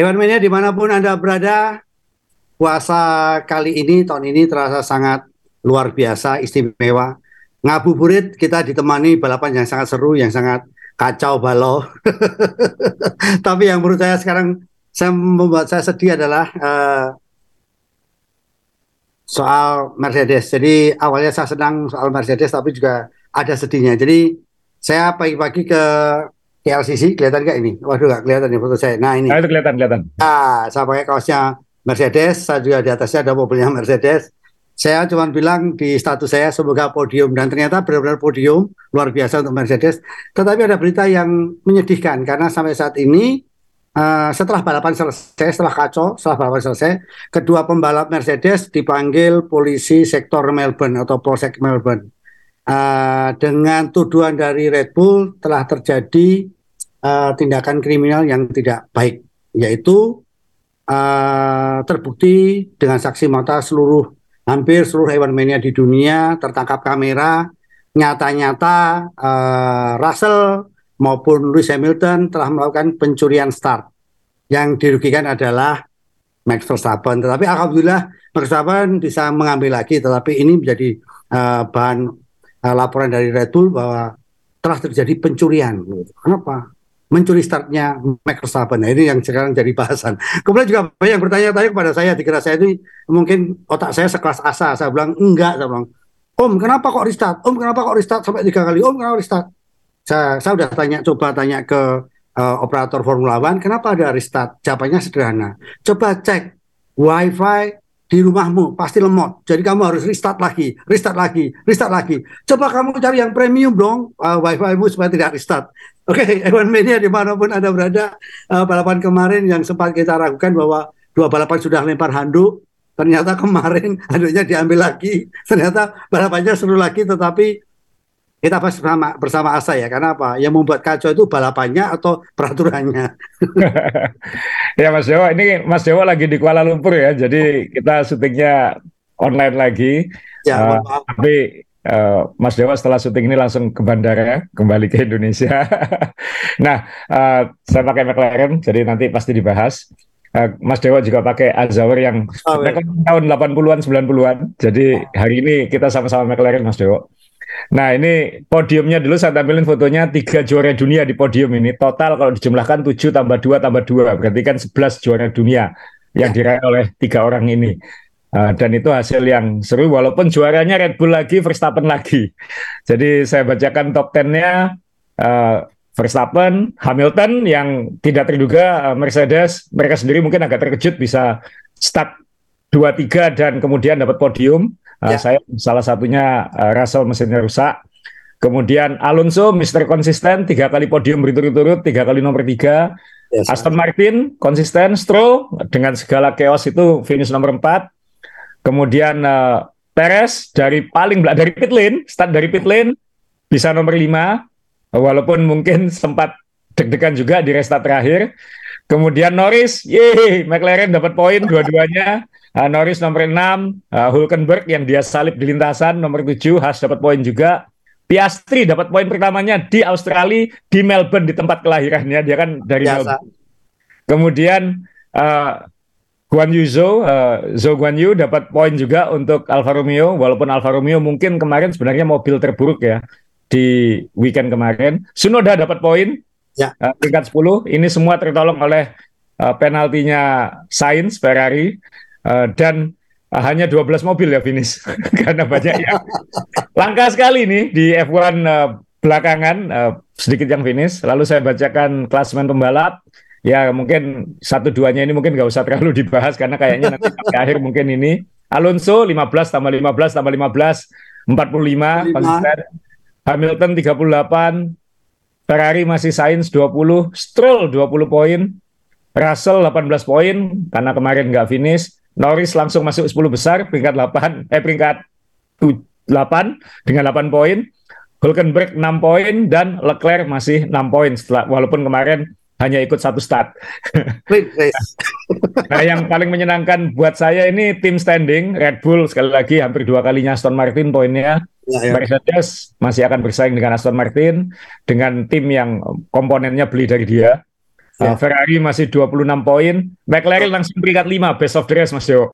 Hewan Mania di mana pun Anda berada, puasa kali ini, tahun ini terasa sangat luar biasa, istimewa. Ngabuburit kita ditemani balapan yang sangat seru, yang sangat kacau balau. Tapi yang menurut saya sekarang saya membuat saya sedih adalah uh, soal Mercedes. Jadi awalnya saya senang soal Mercedes, tapi juga ada sedihnya. Jadi saya pagi-pagi ke KLCC kelihatan nggak ini? Waduh nggak kelihatan nih foto saya. Nah ini. Nah, itu kelihatan kelihatan. Nah, saya pakai kaosnya Mercedes, saya juga di atasnya ada mobilnya Mercedes. Saya cuma bilang di status saya semoga podium dan ternyata benar-benar podium luar biasa untuk Mercedes. Tetapi ada berita yang menyedihkan karena sampai saat ini uh, setelah balapan selesai, setelah kacau, setelah balapan selesai, kedua pembalap Mercedes dipanggil polisi sektor Melbourne atau Polsek Melbourne. Uh, dengan tuduhan dari Red Bull telah terjadi uh, tindakan kriminal yang tidak baik, yaitu uh, terbukti dengan saksi mata seluruh hampir seluruh hewan mania di dunia tertangkap kamera nyata-nyata uh, Russell maupun Lewis Hamilton telah melakukan pencurian start. Yang dirugikan adalah Max Verstappen. Tetapi alhamdulillah Verstappen bisa mengambil lagi tetapi ini menjadi uh, bahan uh, laporan dari Red Bull bahwa telah terjadi pencurian kenapa mencuri startnya Verstappen. Nah, ini yang sekarang jadi bahasan. Kemudian juga banyak yang bertanya-tanya kepada saya, dikira saya itu mungkin otak saya sekelas asa. Saya bilang, enggak. Saya bilang, Om, kenapa kok restart? Om, kenapa kok restart sampai tiga kali? Om, kenapa restart? Saya, saya udah tanya, coba tanya ke uh, operator Formula One, kenapa ada restart? Jawabannya sederhana. Coba cek WiFi di rumahmu pasti lemot. Jadi kamu harus restart lagi, restart lagi, restart lagi. Coba kamu cari yang premium dong, uh, wifi-mu supaya tidak restart. Oke, okay, Evan Media di mana pun Anda berada, uh, balapan kemarin yang sempat kita ragukan bahwa dua balapan sudah lempar handuk, ternyata kemarin handuknya diambil lagi, ternyata balapannya seru lagi, tetapi kita bersama bersama Asa ya karena apa? Yang membuat kacau itu balapannya atau peraturannya? Ya Mas Dewa ini Mas Dewa lagi di Kuala Lumpur ya jadi kita syutingnya online lagi. Ya, uh, tapi uh, Mas Dewa setelah syuting ini langsung ke bandara kembali ke Indonesia. Nah uh, saya pakai McLaren jadi nanti pasti dibahas. Uh, Mas Dewa juga pakai Azawar yang oh, ya. tahun 80-an 90-an. Jadi hari ini kita sama-sama McLaren Mas Dewa. Nah ini podiumnya dulu saya tampilin fotonya tiga juara dunia di podium ini. Total kalau dijumlahkan 7 tambah 2 tambah 2 berarti kan 11 juara dunia yang ya. diraih oleh tiga orang ini. Uh, dan itu hasil yang seru walaupun juaranya Red Bull lagi, Verstappen lagi. Jadi saya bacakan top 10-nya uh, Verstappen, Hamilton yang tidak terduga uh, Mercedes, mereka sendiri mungkin agak terkejut bisa start 2-3 dan kemudian dapat podium. Uh, ya. Saya salah satunya uh, Russell mesinnya rusak. Kemudian Alonso, Mister konsisten, tiga kali podium berturut-turut, tiga kali nomor tiga. Yes, Aston Martin konsisten, Stroll dengan segala chaos itu finish nomor empat. Kemudian uh, Perez dari paling dari pit lane, start dari pit lane bisa nomor lima, walaupun mungkin sempat deg-degan juga di restart terakhir. Kemudian Norris, yeay, McLaren dapat poin dua-duanya. Uh, Norris nomor 6, uh, Hulkenberg yang dia salib di lintasan nomor 7, Haas dapat poin juga. Piastri dapat poin pertamanya di Australia, di Melbourne di tempat kelahirannya, dia kan dari Biasa. Melbourne. Kemudian uh, Guan Yu Zhou, uh, Zhou Guan Yu dapat poin juga untuk Alfa Romeo, walaupun Alfa Romeo mungkin kemarin sebenarnya mobil terburuk ya di weekend kemarin. Sunoda dapat poin, ya. uh, peringkat 10. Ini semua tertolong oleh uh, penaltinya Sainz Ferrari uh, dan uh, hanya 12 mobil ya finish karena banyak yang langka sekali nih di F1 uh, belakangan uh, sedikit yang finish. Lalu saya bacakan klasemen pembalap. Ya mungkin satu duanya ini mungkin nggak usah terlalu dibahas karena kayaknya nanti sampai akhir mungkin ini. Alonso 15 tambah 15 tambah 15 45 konsisten. Hamilton 38, Ferrari masih Sainz 20, Stroll 20 poin, Russell 18 poin. Karena kemarin nggak finish, Norris langsung masuk 10 besar peringkat 8 eh peringkat 8 dengan 8 poin. Hulkenberg 6 poin dan Leclerc masih 6 poin setelah walaupun kemarin hanya ikut satu start. nah, yang paling menyenangkan buat saya ini tim standing Red Bull sekali lagi hampir dua kalinya Aston Martin poinnya. Ya, ya. Mercedes masih akan bersaing dengan Aston Martin dengan tim yang komponennya beli dari dia. Ya. Ferrari masih 26 poin, McLaren langsung peringkat 5 best of the rest Mas Yo.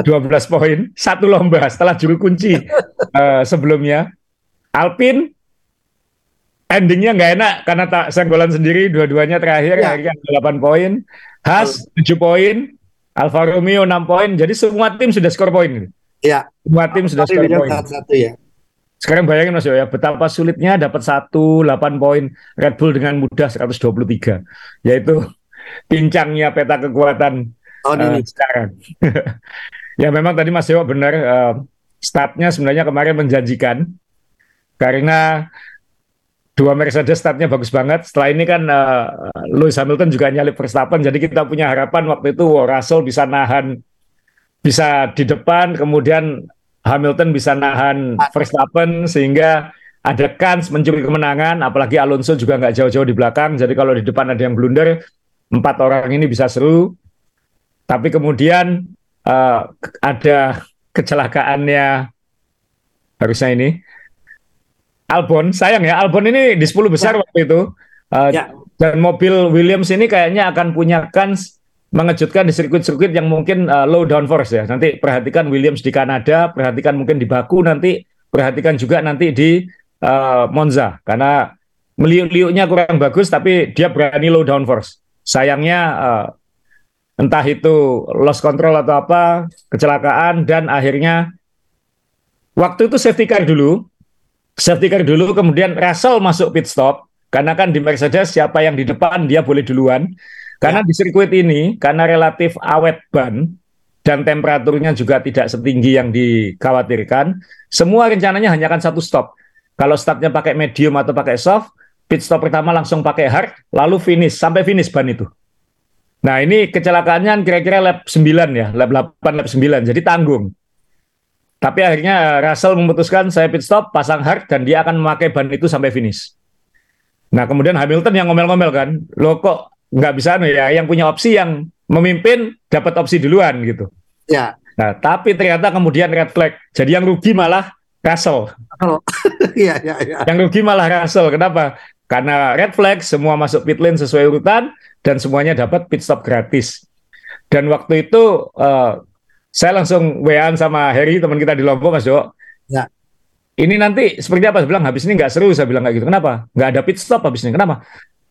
12 poin, satu lomba setelah juru kunci uh, sebelumnya. Alpine endingnya nggak enak karena tak senggolan sendiri dua-duanya terakhir ya. akhirnya 8 poin. Haas 7 poin, Alfa Romeo 6 poin. Jadi semua tim sudah skor poin. Ya. Semua tim sudah skor poin. Satu ya. Sekarang bayangin Mas Yo ya, betapa sulitnya dapat satu 8 poin Red Bull dengan mudah 123. Yaitu pincangnya peta kekuatan oh, uh, sekarang. ya memang tadi Mas Yo benar uh, startnya sebenarnya kemarin menjanjikan karena dua Mercedes startnya bagus banget. Setelah ini kan uh, Lewis Hamilton juga nyalip Verstappen, jadi kita punya harapan waktu itu Russell bisa nahan, bisa di depan, kemudian Hamilton bisa nahan Verstappen sehingga ada kans mencuri kemenangan, apalagi Alonso juga nggak jauh-jauh di belakang. Jadi kalau di depan ada yang blunder, empat orang ini bisa seru. Tapi kemudian uh, ada kecelakaannya harusnya ini Albon, sayang ya Albon ini di 10 besar ya. waktu itu. Uh, ya. Dan mobil Williams ini kayaknya akan punya kans mengejutkan di sirkuit-sirkuit yang mungkin uh, low downforce ya. Nanti perhatikan Williams di Kanada, perhatikan mungkin di Baku nanti, perhatikan juga nanti di uh, Monza karena meliuk-liuknya kurang bagus tapi dia berani low downforce. Sayangnya uh, entah itu lost control atau apa, kecelakaan dan akhirnya waktu itu safety car dulu. Safety car dulu kemudian Russell masuk pit stop karena kan di Mercedes siapa yang di depan dia boleh duluan. Karena ya. di sirkuit ini, karena relatif awet ban dan temperaturnya juga tidak setinggi yang dikhawatirkan, semua rencananya hanya akan satu stop. Kalau startnya pakai medium atau pakai soft, pit stop pertama langsung pakai hard, lalu finish, sampai finish ban itu. Nah ini kecelakaannya kira-kira lap 9 ya, lap 8, lap 9, jadi tanggung. Tapi akhirnya Russell memutuskan saya pit stop, pasang hard, dan dia akan memakai ban itu sampai finish. Nah kemudian Hamilton yang ngomel-ngomel kan, lo kok nggak bisa ya yang punya opsi yang memimpin dapat opsi duluan gitu. Ya. Nah, tapi ternyata kemudian red flag. Jadi yang rugi malah Russell. Oh. Iya, iya, iya. Yang rugi malah Russell. Kenapa? Karena red flag semua masuk pit lane sesuai urutan dan semuanya dapat pit stop gratis. Dan waktu itu uh, saya langsung wa sama Harry teman kita di Lombok Mas Jo. Ya. Ini nanti seperti apa? Saya bilang habis ini nggak seru. Saya bilang kayak gitu. Kenapa? Nggak ada pit stop habis ini. Kenapa?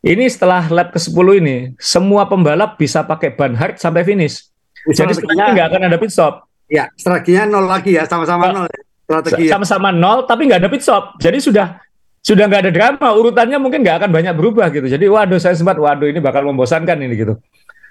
Ini setelah lap ke-10 ini, semua pembalap bisa pakai ban hard sampai finish. Jadi setelahnya nggak akan ada pit stop. Ya, strateginya nol lagi ya, sama-sama nol. Ya. Strategi ya. sama-sama nol, tapi nggak ada pit stop. Jadi sudah sudah nggak ada drama, urutannya mungkin nggak akan banyak berubah gitu. Jadi waduh saya sempat, waduh ini bakal membosankan ini gitu.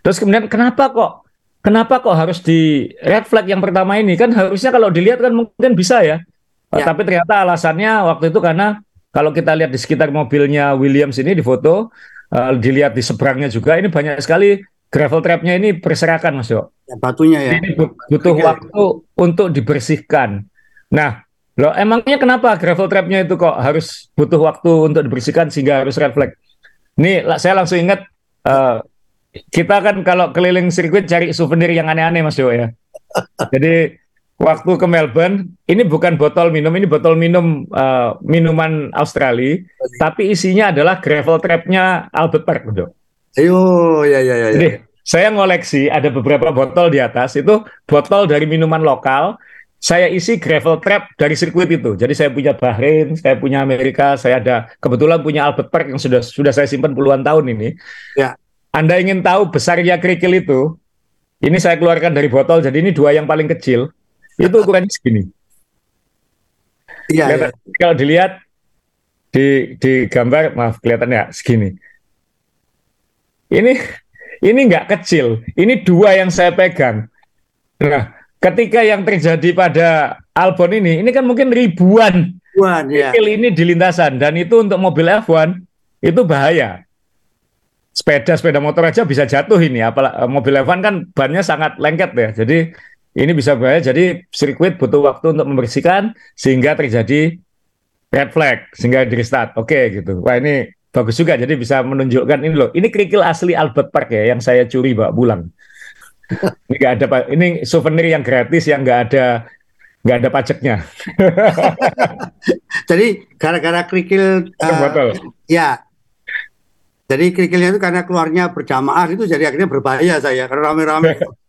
Terus kemudian kenapa kok kenapa kok harus di red flag yang pertama ini kan harusnya kalau dilihat kan mungkin bisa ya. ya. Tapi ternyata alasannya waktu itu karena kalau kita lihat di sekitar mobilnya Williams ini di foto, uh, dilihat di seberangnya juga, ini banyak sekali gravel trapnya ini berserakan, Mas Yo. Ya, batunya ya. Ini butuh waktu untuk dibersihkan. Nah, loh emangnya kenapa gravel trapnya itu kok harus butuh waktu untuk dibersihkan sehingga harus red flag? Ini saya langsung ingat uh, kita kan kalau keliling sirkuit cari souvenir yang aneh-aneh Mas Yo ya. Jadi waktu ke Melbourne, ini bukan botol minum, ini botol minum uh, minuman Australia, okay. tapi isinya adalah gravel trapnya Albert Park, Bro. Ayo, ya, ya, ya. Jadi, saya ngoleksi ada beberapa botol di atas itu botol dari minuman lokal. Saya isi gravel trap dari sirkuit itu. Jadi saya punya Bahrain, saya punya Amerika, saya ada kebetulan punya Albert Park yang sudah sudah saya simpan puluhan tahun ini. Ya. Anda ingin tahu besarnya kerikil itu? Ini saya keluarkan dari botol. Jadi ini dua yang paling kecil itu ukurannya segini. Iya, iya. Kalau dilihat di di gambar, maaf kelihatannya segini. Ini ini nggak kecil. Ini dua yang saya pegang. Nah, ketika yang terjadi pada Albon ini, ini kan mungkin ribuan ribuan ya. ini di lintasan dan itu untuk mobil F1 itu bahaya. Sepeda sepeda motor aja bisa jatuh ini, apalagi mobil F1 kan bannya sangat lengket ya. Jadi ini bisa bahaya. Jadi sirkuit butuh waktu untuk membersihkan sehingga terjadi red flag sehingga di restart. Oke gitu. Wah ini bagus juga. Jadi bisa menunjukkan ini loh. Ini kerikil asli Albert Park ya yang saya curi bawa pulang. ini nggak ada ini souvenir yang gratis yang nggak ada nggak ada pajaknya. Jadi gara-gara kerikil uh, botol. Ya. Jadi kerikilnya itu karena keluarnya berjamaah itu jadi akhirnya berbahaya saya karena rame-rame.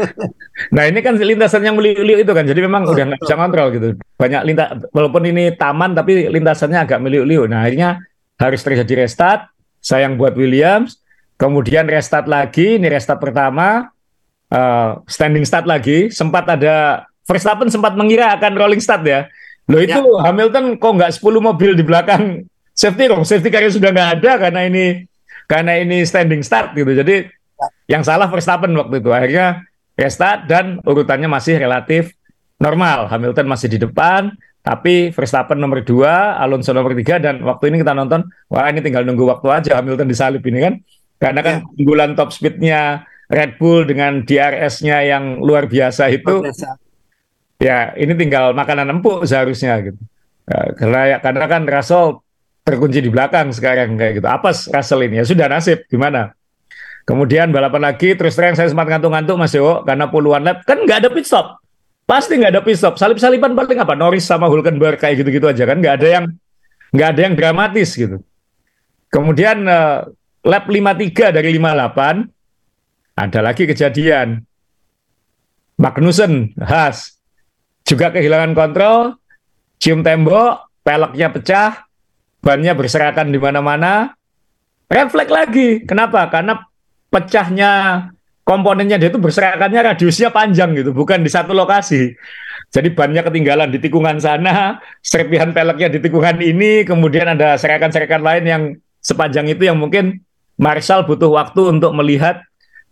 nah ini kan lintasan yang meliu-liu itu kan, jadi memang udah nggak bisa kontrol gitu. Banyak lintas, walaupun ini taman tapi lintasannya agak meliu-liu. Nah akhirnya harus terjadi restart. Sayang buat Williams. Kemudian restart lagi, ini restart pertama, uh, standing start lagi. Sempat ada Verstappen sempat mengira akan rolling start ya. Loh itu ya. Hamilton kok nggak 10 mobil di belakang safety car, safety car sudah nggak ada karena ini karena ini standing start gitu. Jadi yang salah Verstappen waktu itu. Akhirnya restart dan urutannya masih relatif normal. Hamilton masih di depan, tapi Verstappen nomor dua, Alonso nomor tiga, dan waktu ini kita nonton, wah ini tinggal nunggu waktu aja Hamilton disalip ini kan. Karena kan ya. unggulan top speednya Red Bull dengan DRS-nya yang luar biasa itu, biasa. ya ini tinggal makanan empuk seharusnya gitu. Ya, karena karena kan Russell terkunci di belakang sekarang kayak gitu. Apa Russell ini? Ya sudah nasib gimana? Kemudian balapan lagi, terus terang saya sempat ngantuk-ngantuk Mas Dewo, karena puluhan lap, kan nggak ada pit stop. Pasti nggak ada pit stop. Salip-salipan paling apa? Norris sama Hulkenberg kayak gitu-gitu aja kan. Nggak ada yang nggak ada yang dramatis gitu. Kemudian uh, lap 53 dari 58, ada lagi kejadian. Magnussen, Haas, juga kehilangan kontrol, cium tembok, peleknya pecah, bannya berserakan di mana-mana, red flag lagi. Kenapa? Karena pecahnya komponennya dia itu berserakannya radiusnya panjang gitu, bukan di satu lokasi. Jadi bannya ketinggalan di tikungan sana, serpihan peleknya di tikungan ini, kemudian ada serakan-serakan lain yang sepanjang itu yang mungkin Marshall butuh waktu untuk melihat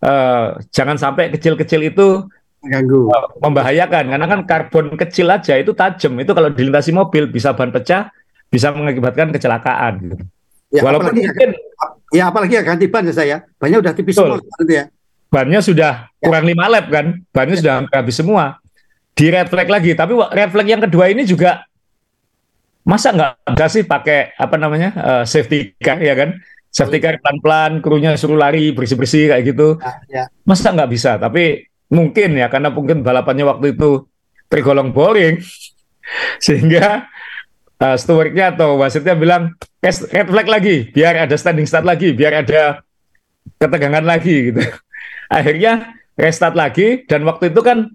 uh, jangan sampai kecil-kecil itu mengganggu, uh, membahayakan karena kan karbon kecil aja itu tajam itu kalau dilintasi mobil bisa ban pecah, bisa mengakibatkan kecelakaan. Gitu. Ya, Walaupun mungkin Ya apalagi ya ganti ban ya saya. Bannya udah tipis Betul. semua gitu ya. Bannya sudah ya. kurang lima lap kan. Bannya ya. sudah habis semua. Di red flag lagi. Tapi red flag yang kedua ini juga masa nggak ada sih pakai apa namanya uh, safety car ya kan? Safety car pelan-pelan, krunya suruh lari bersih-bersih kayak gitu. Ya, ya. Masa nggak bisa? Tapi mungkin ya karena mungkin balapannya waktu itu tergolong boring sehingga uh, stewardnya atau wasitnya bilang red flag lagi, biar ada standing start lagi, biar ada ketegangan lagi gitu. Akhirnya restart lagi dan waktu itu kan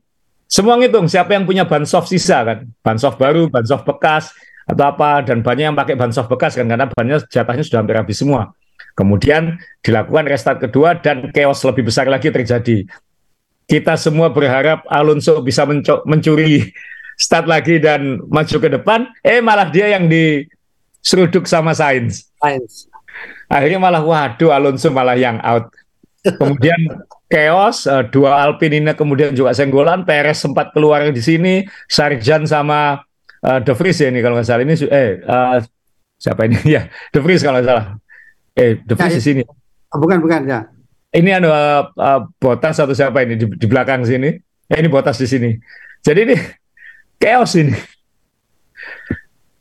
semua ngitung siapa yang punya ban soft sisa kan, ban soft baru, ban soft bekas atau apa dan banyak yang pakai ban soft bekas kan karena bannya jatahnya sudah hampir habis semua. Kemudian dilakukan restart kedua dan chaos lebih besar lagi terjadi. Kita semua berharap Alonso bisa mencuri start lagi dan maju ke depan, eh malah dia yang diseruduk sama Sains. Sains. Akhirnya malah waduh Alonso malah yang out. Kemudian chaos, uh, dua Alpine ini kemudian juga senggolan, Perez sempat keluar di sini, Sarjan sama uh, De Vries ya ini kalau nggak salah ini eh uh, siapa ini ya De Vries kalau nggak salah. Eh De Vries ya, di sini. Oh, bukan bukan ya. Ini ada uh, uh, Botas atau siapa ini di, di belakang sini? Eh ini Botas di sini. Jadi ini chaos ini.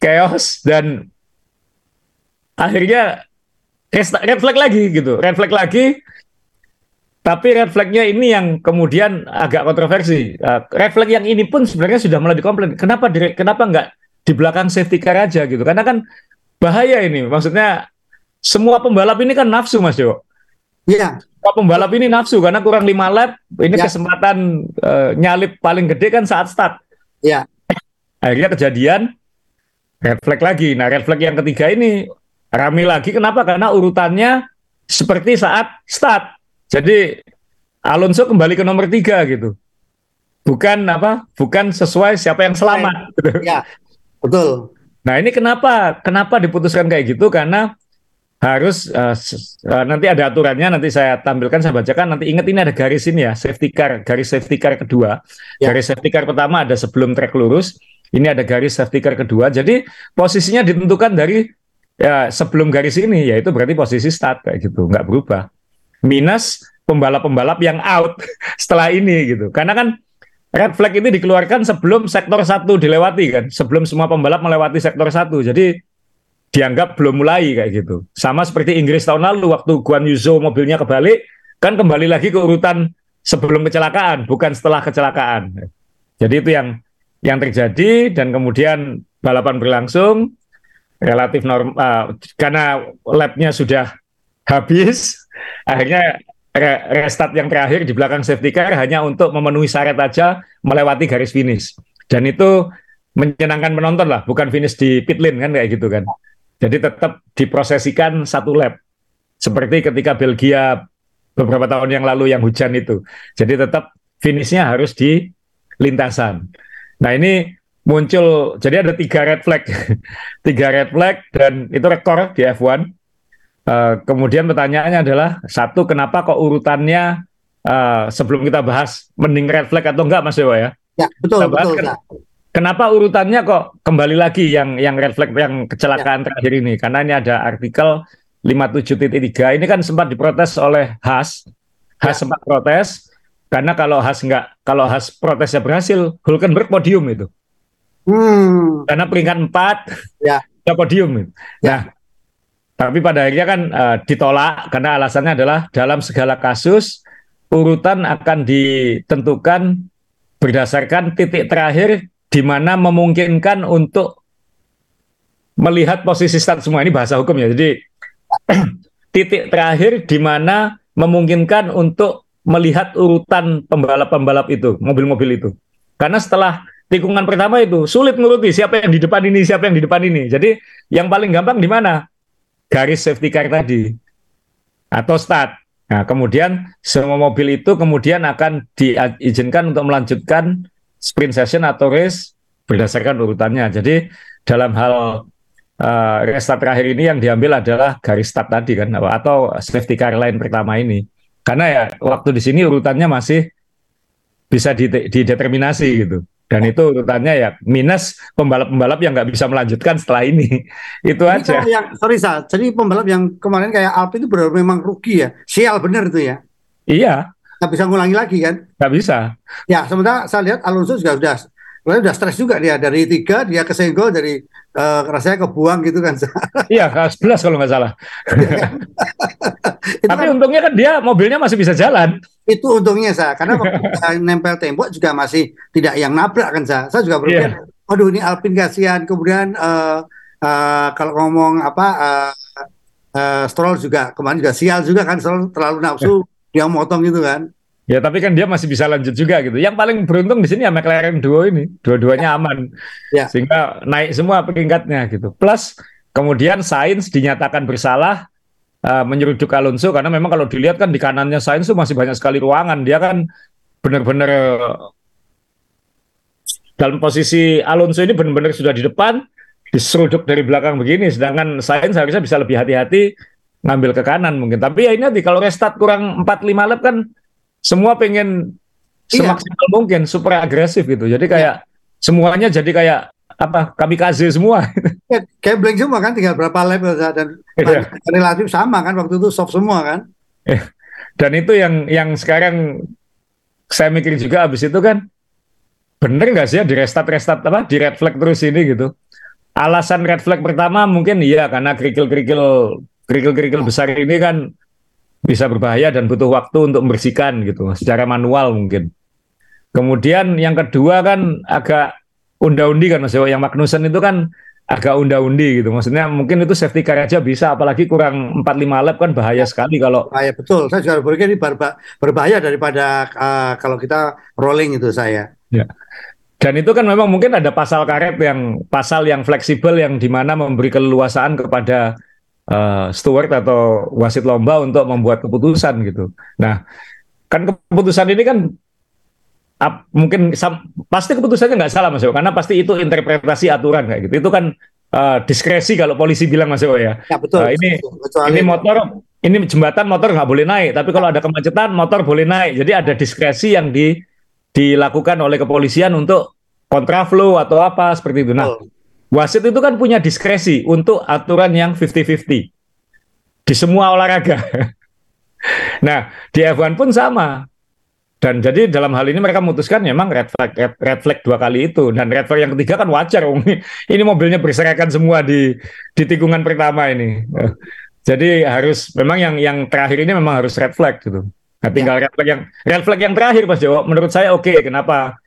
Chaos dan akhirnya red flag lagi gitu. Red flag lagi. Tapi red flagnya ini yang kemudian agak kontroversi. Uh, red flag yang ini pun sebenarnya sudah mulai dikomplain. Kenapa direct, kenapa nggak di belakang safety car aja gitu? Karena kan bahaya ini. Maksudnya semua pembalap ini kan nafsu Mas Jo. Iya. Semua pembalap ini nafsu karena kurang lima lap. Ini ya. kesempatan uh, nyalip paling gede kan saat start. Ya. Akhirnya kejadian red flag lagi. Nah, red flag yang ketiga ini rame lagi. Kenapa? Karena urutannya seperti saat start. Jadi Alonso kembali ke nomor tiga gitu. Bukan apa? Bukan sesuai siapa yang selamat. Gitu. Ya, betul. Nah ini kenapa? Kenapa diputuskan kayak gitu? Karena harus uh, uh, nanti ada aturannya nanti saya tampilkan saya bacakan. Nanti ingat ini ada garis ini ya safety car garis safety car kedua. Ya. garis safety car pertama ada sebelum trek lurus. Ini ada garis safety car kedua. Jadi posisinya ditentukan dari ya sebelum garis ini yaitu berarti posisi start kayak gitu. Nggak berubah. Minus pembalap-pembalap yang out setelah ini gitu. Karena kan red flag ini dikeluarkan sebelum sektor satu dilewati kan. Sebelum semua pembalap melewati sektor satu. Jadi dianggap belum mulai kayak gitu. Sama seperti Inggris tahun lalu waktu Guan Yuzo mobilnya kebalik, kan kembali lagi ke urutan sebelum kecelakaan, bukan setelah kecelakaan. Jadi itu yang yang terjadi dan kemudian balapan berlangsung relatif normal uh, karena labnya sudah habis akhirnya restart yang terakhir di belakang safety car hanya untuk memenuhi syarat aja melewati garis finish dan itu menyenangkan penonton lah bukan finish di pit lane kan kayak gitu kan jadi tetap diprosesikan satu lap seperti ketika Belgia beberapa tahun yang lalu yang hujan itu. Jadi tetap finishnya harus di lintasan. Nah ini muncul jadi ada tiga red flag. Tiga red flag dan itu rekor di F1 Uh, kemudian pertanyaannya adalah satu, kenapa kok urutannya uh, sebelum kita bahas mending red flag atau enggak, Mas Dewa ya? Ya betul betul. Ken kenapa urutannya kok kembali lagi yang yang flag yang kecelakaan ya. terakhir ini? Karena ini ada artikel 57.3 ini kan sempat diprotes oleh Haas. Haas ya. sempat protes karena kalau Haas enggak kalau Haas protesnya berhasil, Hulkenberg podium itu. Hmm. Karena peringkat empat, ya. podium. Ya. Nah, tapi pada akhirnya kan uh, ditolak karena alasannya adalah dalam segala kasus urutan akan ditentukan berdasarkan titik terakhir di mana memungkinkan untuk melihat posisi start semua ini bahasa hukum ya. Jadi titik terakhir di mana memungkinkan untuk melihat urutan pembalap-pembalap itu, mobil-mobil itu. Karena setelah tikungan pertama itu sulit nguruti siapa yang di depan ini, siapa yang di depan ini. Jadi yang paling gampang di mana? garis safety car tadi atau start. Nah, kemudian semua mobil itu kemudian akan diizinkan untuk melanjutkan sprint session atau race berdasarkan urutannya. Jadi dalam hal uh, restart terakhir ini yang diambil adalah garis start tadi kan atau safety car line pertama ini. Karena ya waktu di sini urutannya masih bisa dideterminasi gitu. Dan itu urutannya ya minus pembalap-pembalap yang nggak bisa melanjutkan setelah ini. itu Jadi aja. Yang, sorry Sa, jadi pembalap yang kemarin kayak Alpine itu benar memang rugi ya. Sial benar itu ya. Iya. Nggak bisa ngulangi lagi kan? Nggak bisa. Ya, sementara saya lihat Alonso juga sudah Lalu udah stres juga dia dari tiga dia kesenggol dari uh, rasanya kebuang gitu kan. iya, sebelas kalau nggak salah. Tapi kan, untungnya kan dia mobilnya masih bisa jalan. Itu untungnya saya karena waktu nempel tembok juga masih tidak yang nabrak kan saya. Saya juga berpikir, yeah. aduh ini Alpin kasihan. Kemudian uh, uh, kalau ngomong apa uh, uh, Stroll juga kemarin juga sial juga kan Stroll terlalu nafsu dia motong gitu kan. Ya tapi kan dia masih bisa lanjut juga gitu. Yang paling beruntung di sini ya McLaren duo ini, dua-duanya ya. aman, ya. sehingga naik semua peringkatnya gitu. Plus kemudian Sainz dinyatakan bersalah uh, menyeruduk Alonso karena memang kalau dilihat kan di kanannya Sainz itu masih banyak sekali ruangan. Dia kan benar-benar dalam posisi Alonso ini benar-benar sudah di depan, diseruduk dari belakang begini, sedangkan Sainz harusnya bisa lebih hati-hati ngambil ke kanan mungkin. Tapi ya ini nanti kalau restart kurang 4-5 lap kan semua pengen iya. semaksimal mungkin super agresif gitu. Jadi kayak iya. semuanya jadi kayak apa kami kasih semua. Ya, kayak blank semua kan tinggal berapa level dan iya. relatif sama kan waktu itu soft semua kan. Iya. Dan itu yang yang sekarang saya mikir juga abis itu kan bener nggak sih ya di restart restart apa di red flag terus ini gitu. Alasan red flag pertama mungkin iya karena kerikil kerikil kerikil kerikil besar ini kan bisa berbahaya dan butuh waktu untuk membersihkan gitu secara manual mungkin. Kemudian yang kedua kan agak unda-undi kan Mas yang Magnussen itu kan agak unda-undi gitu. Maksudnya mungkin itu safety car aja bisa apalagi kurang 4 5 lap kan bahaya sekali kalau Bahaya betul. Saya juga berpikir ini berbahaya daripada uh, kalau kita rolling itu saya. Ya. Dan itu kan memang mungkin ada pasal karet yang pasal yang fleksibel yang di mana memberi keleluasaan kepada uh, steward atau wasit lomba untuk membuat keputusan gitu. Nah, kan keputusan ini kan ap, mungkin sam, pasti keputusannya nggak salah Mas Eko, karena pasti itu interpretasi aturan kayak gitu. Itu kan uh, diskresi kalau polisi bilang Mas Eko ya. Ya betul. Uh, ini betul, ini motor ini jembatan motor nggak boleh naik, tapi kalau ada kemacetan motor boleh naik. Jadi ada diskresi yang di dilakukan oleh kepolisian untuk kontraflow atau apa seperti itu. Nah, Wasit itu kan punya diskresi untuk aturan yang 50-50 di semua olahraga. nah, di F1 pun sama. Dan jadi dalam hal ini mereka memutuskan memang red flag, red, red flag dua kali itu dan red flag yang ketiga kan wajar, ini mobilnya berserakan semua di di tikungan pertama ini. Jadi harus memang yang yang terakhir ini memang harus red flag gitu. Nah, tinggal ya. red flag yang red flag yang terakhir Mas Jawa, menurut saya oke. Okay. Kenapa?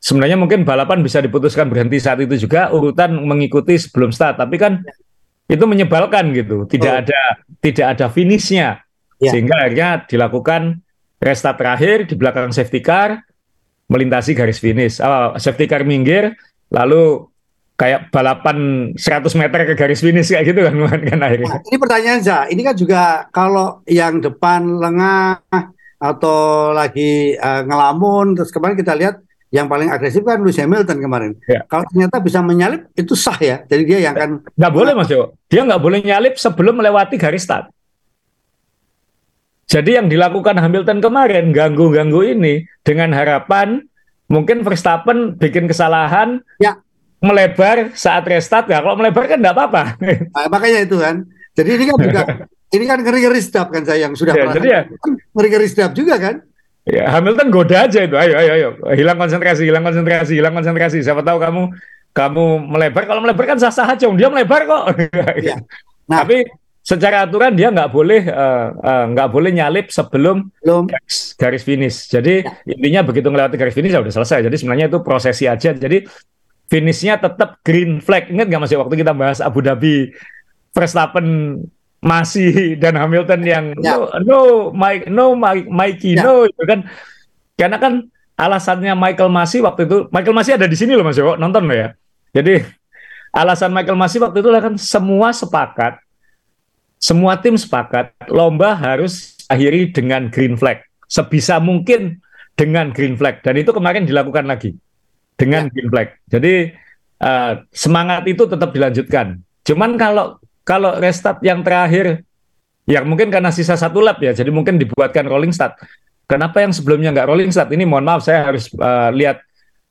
Sebenarnya mungkin balapan bisa diputuskan berhenti saat itu juga urutan mengikuti sebelum start tapi kan itu menyebalkan gitu, tidak oh. ada tidak ada finishnya, ya. sehingga akhirnya dilakukan restart terakhir di belakang safety car melintasi garis finish. Oh, safety car minggir, lalu kayak balapan 100 meter ke garis finish kayak gitu kan kan akhirnya. Nah, ini pertanyaan saya, ini kan juga kalau yang depan lengah atau lagi uh, ngelamun terus kemarin kita lihat yang paling agresif kan Lewis Hamilton kemarin. Ya. Kalau ternyata bisa menyalip itu sah ya. Jadi dia yang akan nggak boleh Mas Yo. Dia nggak boleh nyalip sebelum melewati garis start. Jadi yang dilakukan Hamilton kemarin ganggu-ganggu ini dengan harapan mungkin Verstappen bikin kesalahan ya. melebar saat restart ya. Kalau melebar kan nggak apa-apa. Nah, makanya itu kan. Jadi ini kan juga ini kan ngeri-ngeri sedap kan saya yang sudah ya, jadi ya, ngeri-ngeri sedap juga kan. Ya, Hamilton goda aja itu. Ayo, ayo, ayo. Hilang konsentrasi, hilang konsentrasi, hilang konsentrasi. Siapa tahu kamu kamu melebar. Kalau melebar kan sah-sah aja. Dia melebar kok. Ya. Nah, Tapi secara aturan dia nggak boleh uh, uh, nggak boleh nyalip sebelum garis, garis finish. Jadi ya. intinya begitu melewati garis finish ya udah selesai. Jadi sebenarnya itu prosesi aja. Jadi finishnya tetap green flag. Ingat nggak masih waktu kita bahas Abu Dhabi Verstappen masih dan Hamilton yang ya. no no Mike no Mike Mikey ya. no itu kan karena kan alasannya Michael masih waktu itu Michael masih ada di sini loh Mas Joko nonton loh ya. Jadi alasan Michael masih waktu itu kan semua sepakat semua tim sepakat lomba harus akhiri dengan green flag. Sebisa mungkin dengan green flag dan itu kemarin dilakukan lagi dengan ya. green flag. Jadi uh, semangat itu tetap dilanjutkan. Cuman kalau kalau restart yang terakhir yang mungkin karena sisa satu lap ya, jadi mungkin dibuatkan rolling start. Kenapa yang sebelumnya nggak rolling start? Ini mohon maaf saya harus uh, lihat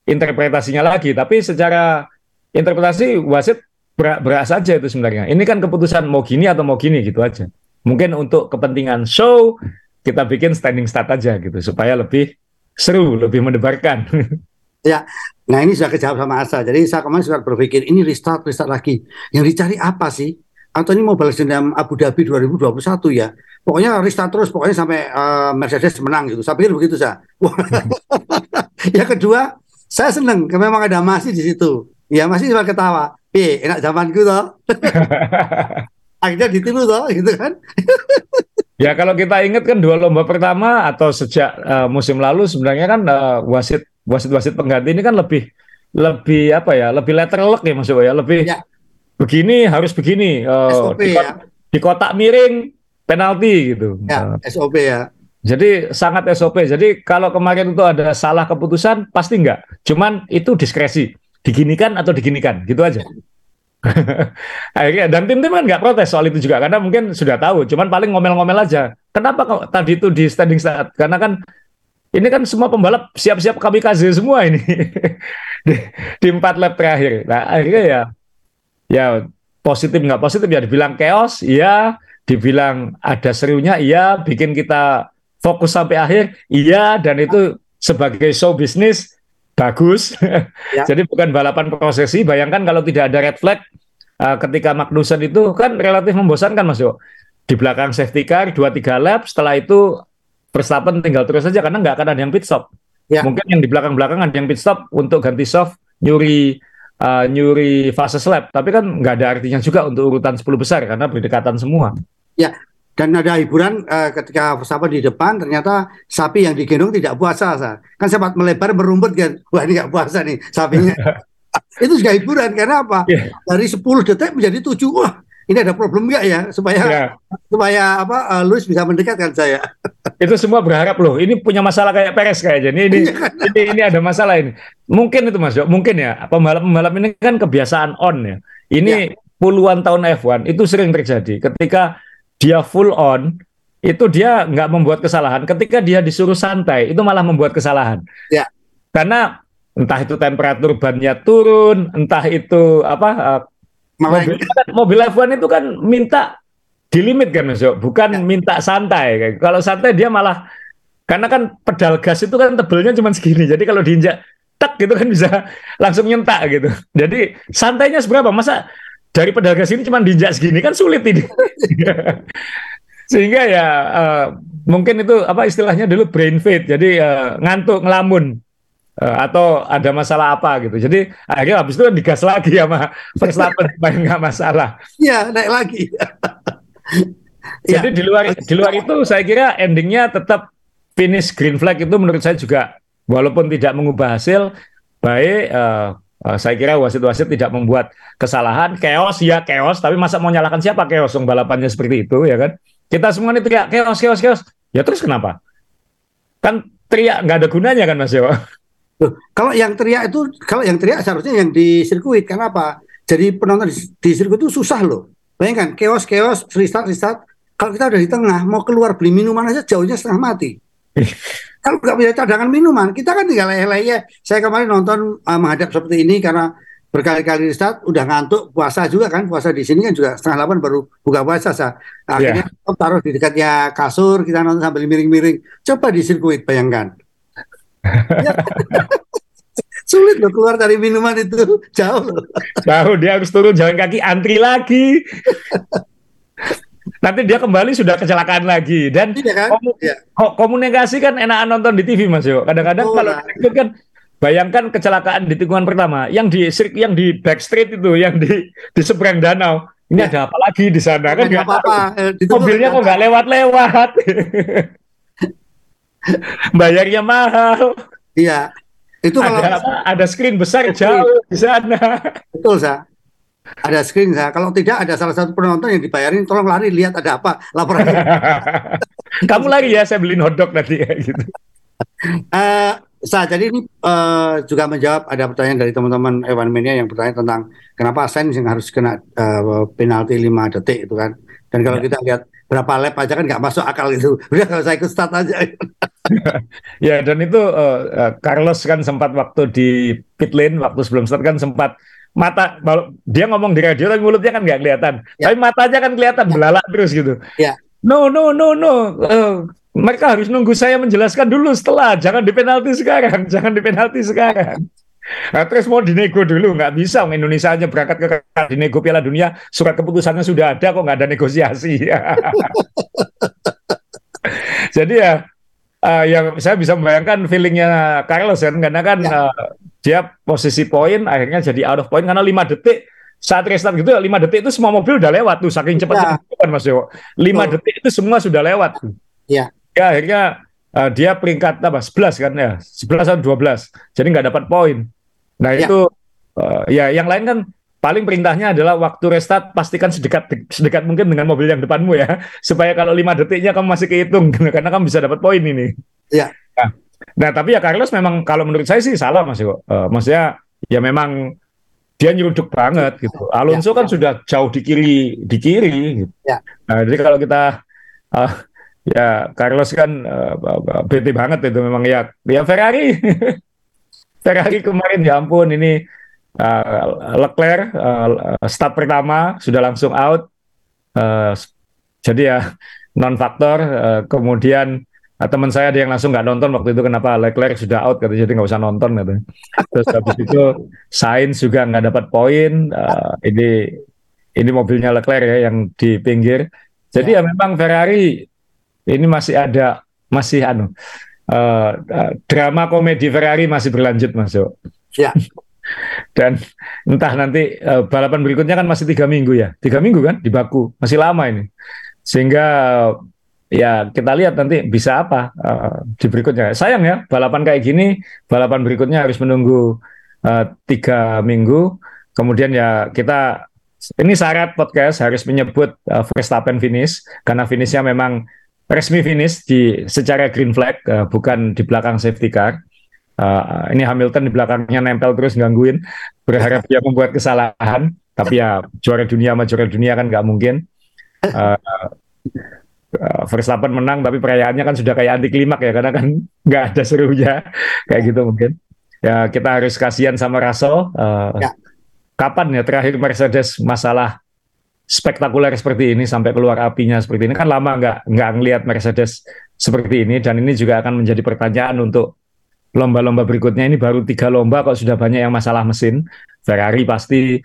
interpretasinya lagi. Tapi secara interpretasi wasit berak, berak saja itu sebenarnya. Ini kan keputusan mau gini atau mau gini gitu aja. Mungkin untuk kepentingan show kita bikin standing start aja gitu supaya lebih seru, lebih mendebarkan. Ya, nah ini sudah kejawab sama Asa. Jadi saya kemarin sudah berpikir ini restart, restart lagi. Yang dicari apa sih? Ini mau balas dendam Abu Dhabi 2021 ya? Pokoknya restart terus, pokoknya sampai uh, Mercedes menang gitu. Saya pikir begitu saya. yang kedua, saya senang, memang ada masih di situ. Ya masih cuma ketawa Pi, enak zamanku toh. Akhirnya ditiru toh, gitu kan. ya kalau kita ingat kan dua lomba pertama atau sejak uh, musim lalu sebenarnya kan uh, wasit wasit wasit pengganti ini kan lebih lebih apa ya lebih letterlock ya maksudnya ya lebih ya. Begini harus begini. Uh, SOP, di, ya. di kotak miring penalti gitu. Ya, uh, SOP ya. Jadi sangat SOP jadi kalau kemarin itu ada salah keputusan pasti enggak. Cuman itu diskresi. Diginikan atau diginikan gitu aja. Akhirnya dan tim-tim kan nggak protes soal itu juga karena mungkin sudah tahu. Cuman paling ngomel-ngomel aja. Kenapa kok tadi itu di standing start? Karena kan ini kan semua pembalap siap-siap kami kasih semua ini. Di, di empat lap terakhir. Nah akhirnya ya ya positif nggak positif ya dibilang chaos iya dibilang ada serunya iya bikin kita fokus sampai akhir iya dan itu sebagai show bisnis bagus. Ya. Jadi bukan balapan prosesi. Bayangkan kalau tidak ada red flag uh, ketika Magnussen itu kan relatif membosankan Mas Yo. Di belakang safety car 2-3 lap, setelah itu Verstappen tinggal terus saja karena nggak akan ada yang pit stop. Ya. Mungkin yang di belakang-belakang ada yang pit stop untuk ganti soft, nyuri uh, nyuri fase lap. Tapi kan nggak ada artinya juga untuk urutan 10 besar karena berdekatan semua. Ya, dan ada hiburan uh, ketika Verstappen di depan ternyata sapi yang digendong tidak puasa sa. kan sempat melebar merumput kan wah ini nggak puasa nih sapinya itu juga hiburan karena apa yeah. dari 10 detik menjadi 7 wah ini ada problem nggak ya supaya yeah. supaya apa uh, Luis bisa mendekatkan saya itu semua berharap loh ini punya masalah kayak Perez kayaknya ini ini, ini ini ada masalah ini mungkin itu Mas mungkin ya pembalap pembalap ini kan kebiasaan on ya ini yeah. puluhan tahun F1 itu sering terjadi ketika dia full on itu dia nggak membuat kesalahan. Ketika dia disuruh santai, itu malah membuat kesalahan. Ya. Karena entah itu temperatur bannya turun, entah itu apa uh, mobil, mobil F1 itu kan minta di limit kan Mas bukan ya. minta santai. Kalau santai dia malah karena kan pedal gas itu kan tebelnya cuma segini. Jadi kalau diinjak tak gitu kan bisa langsung nyentak gitu. Jadi santainya seberapa? Masa dari pedal gas ini cuma diinjak segini kan sulit ini. Sehingga ya uh, mungkin itu apa istilahnya dulu brain fade. Jadi uh, ngantuk ngelamun. Uh, atau ada masalah apa gitu. Jadi akhirnya habis itu kan digas lagi sama Verstappen supaya nggak masalah. Iya naik lagi. Jadi ya. di luar di luar itu saya kira endingnya tetap finish green flag itu menurut saya juga walaupun tidak mengubah hasil baik uh, uh, saya kira wasit-wasit tidak membuat kesalahan chaos ya chaos tapi masa mau nyalakan siapa chaos yang balapannya seperti itu ya kan kita semua ini teriak chaos chaos chaos ya terus kenapa kan teriak nggak ada gunanya kan Mas Dewa Loh, kalau yang teriak itu kalau yang teriak seharusnya yang di sirkuit kenapa jadi penonton di, di sirkuit itu susah loh bayangkan chaos chaos restart restart kalau kita udah di tengah mau keluar beli minuman aja jauhnya setengah mati kalau nggak punya cadangan minuman, kita kan tinggal lele ya. Saya kemarin nonton uh, menghadap seperti ini karena berkali-kali start udah ngantuk puasa juga kan puasa di sini kan juga setengah delapan baru buka puasa sa. akhirnya yeah. taruh di dekatnya kasur kita nonton sambil miring-miring coba di sirkuit bayangkan ya. sulit loh keluar dari minuman itu jauh loh jauh dia harus turun jalan kaki antri lagi nanti dia kembali sudah kecelakaan lagi dan iya kan? komu ya. komunikasi kan enakan nonton di TV Mas Yo. Kadang-kadang oh, kalau itu kan bayangkan kecelakaan di tikungan pertama yang di yang di backstreet itu yang di di seberang danau. Ini ya. ada apa lagi di sana kan nggak apa-apa. Eh, Mobilnya kok nggak lewat-lewat. Bayarnya mahal. Iya. Itu ada kalau apa? Ada screen besar jauh di sana. Betul, Sa ada screen saya. Kalau tidak ada salah satu penonton yang dibayarin, tolong lari lihat ada apa laporan. Kamu lari ya, saya beliin hotdog nanti ya gitu. Uh, saya jadi ini uh, juga menjawab ada pertanyaan dari teman-teman Evan Mania yang bertanya tentang kenapa Sainz yang harus kena uh, penalti 5 detik itu kan. Dan kalau ya. kita lihat berapa lap aja kan nggak masuk akal itu. Udah kalau saya ikut start aja. ya dan itu uh, Carlos kan sempat waktu di pit lane waktu sebelum start kan sempat mata dia ngomong di radio tapi mulutnya kan nggak kelihatan ya. tapi matanya kan kelihatan ya. belalak terus gitu ya. no no no no uh, mereka harus nunggu saya menjelaskan dulu setelah jangan di penalti sekarang jangan di penalti sekarang Nah, terus mau dinego dulu nggak bisa. Indonesia aja berangkat ke dinego Piala Dunia surat keputusannya sudah ada kok nggak ada negosiasi? Jadi ya uh, yang saya bisa membayangkan feelingnya Carlos kan karena kan ya. uh, dia posisi poin akhirnya jadi out of point karena lima detik saat restart gitu lima detik itu semua mobil udah lewat tuh saking cepat ya. kan Mas Dewo lima oh. detik itu semua sudah lewat ya. Ya akhirnya uh, dia peringkat apa 11 kan ya 11 atau 12 jadi nggak dapat poin nah ya. itu uh, ya yang lain kan paling perintahnya adalah waktu restart pastikan sedekat sedekat mungkin dengan mobil yang depanmu ya supaya kalau lima detiknya kamu masih kehitung karena kamu bisa dapat poin ini. ya Nah, Nah, tapi ya Carlos memang kalau menurut saya sih salah Mas Yo. Uh, maksudnya ya memang dia nyeruduk banget gitu. Alonso ya, kan ya. sudah jauh di kiri di kiri gitu. Ya. Nah, jadi kalau kita uh, ya Carlos kan uh, bete banget itu memang ya ya Ferrari. Ferrari kemarin ya ampun ini uh, Leclerc uh, start pertama sudah langsung out. Uh, jadi ya non faktor uh, kemudian Nah, teman saya ada yang langsung nggak nonton waktu itu kenapa Leclerc sudah out katanya jadi nggak usah nonton gitu. Terus habis itu Sainz juga nggak dapat poin. Uh, ini ini mobilnya Leclerc ya yang di pinggir. Jadi ya, ya memang Ferrari ini masih ada masih anu uh, drama komedi Ferrari masih berlanjut masuk. Ya. Dan entah nanti uh, balapan berikutnya kan masih tiga minggu ya, tiga minggu kan di Baku masih lama ini. Sehingga ya kita lihat nanti bisa apa uh, di berikutnya. Sayang ya balapan kayak gini, balapan berikutnya harus menunggu uh, tiga minggu. Kemudian ya kita ini syarat podcast harus menyebut uh, Verstappen finish karena finishnya memang resmi finish di secara green flag uh, bukan di belakang safety car. Uh, ini Hamilton di belakangnya nempel terus gangguin, berharap dia membuat kesalahan, tapi ya juara dunia sama juara dunia kan nggak mungkin. Uh, uh, Verstappen menang tapi perayaannya kan sudah kayak anti klimak ya karena kan nggak ada serunya kayak gitu mungkin ya kita harus kasihan sama Russell uh, ya. kapan ya terakhir Mercedes masalah spektakuler seperti ini sampai keluar apinya seperti ini kan lama nggak nggak ngelihat Mercedes seperti ini dan ini juga akan menjadi pertanyaan untuk lomba-lomba berikutnya ini baru tiga lomba kok sudah banyak yang masalah mesin Ferrari pasti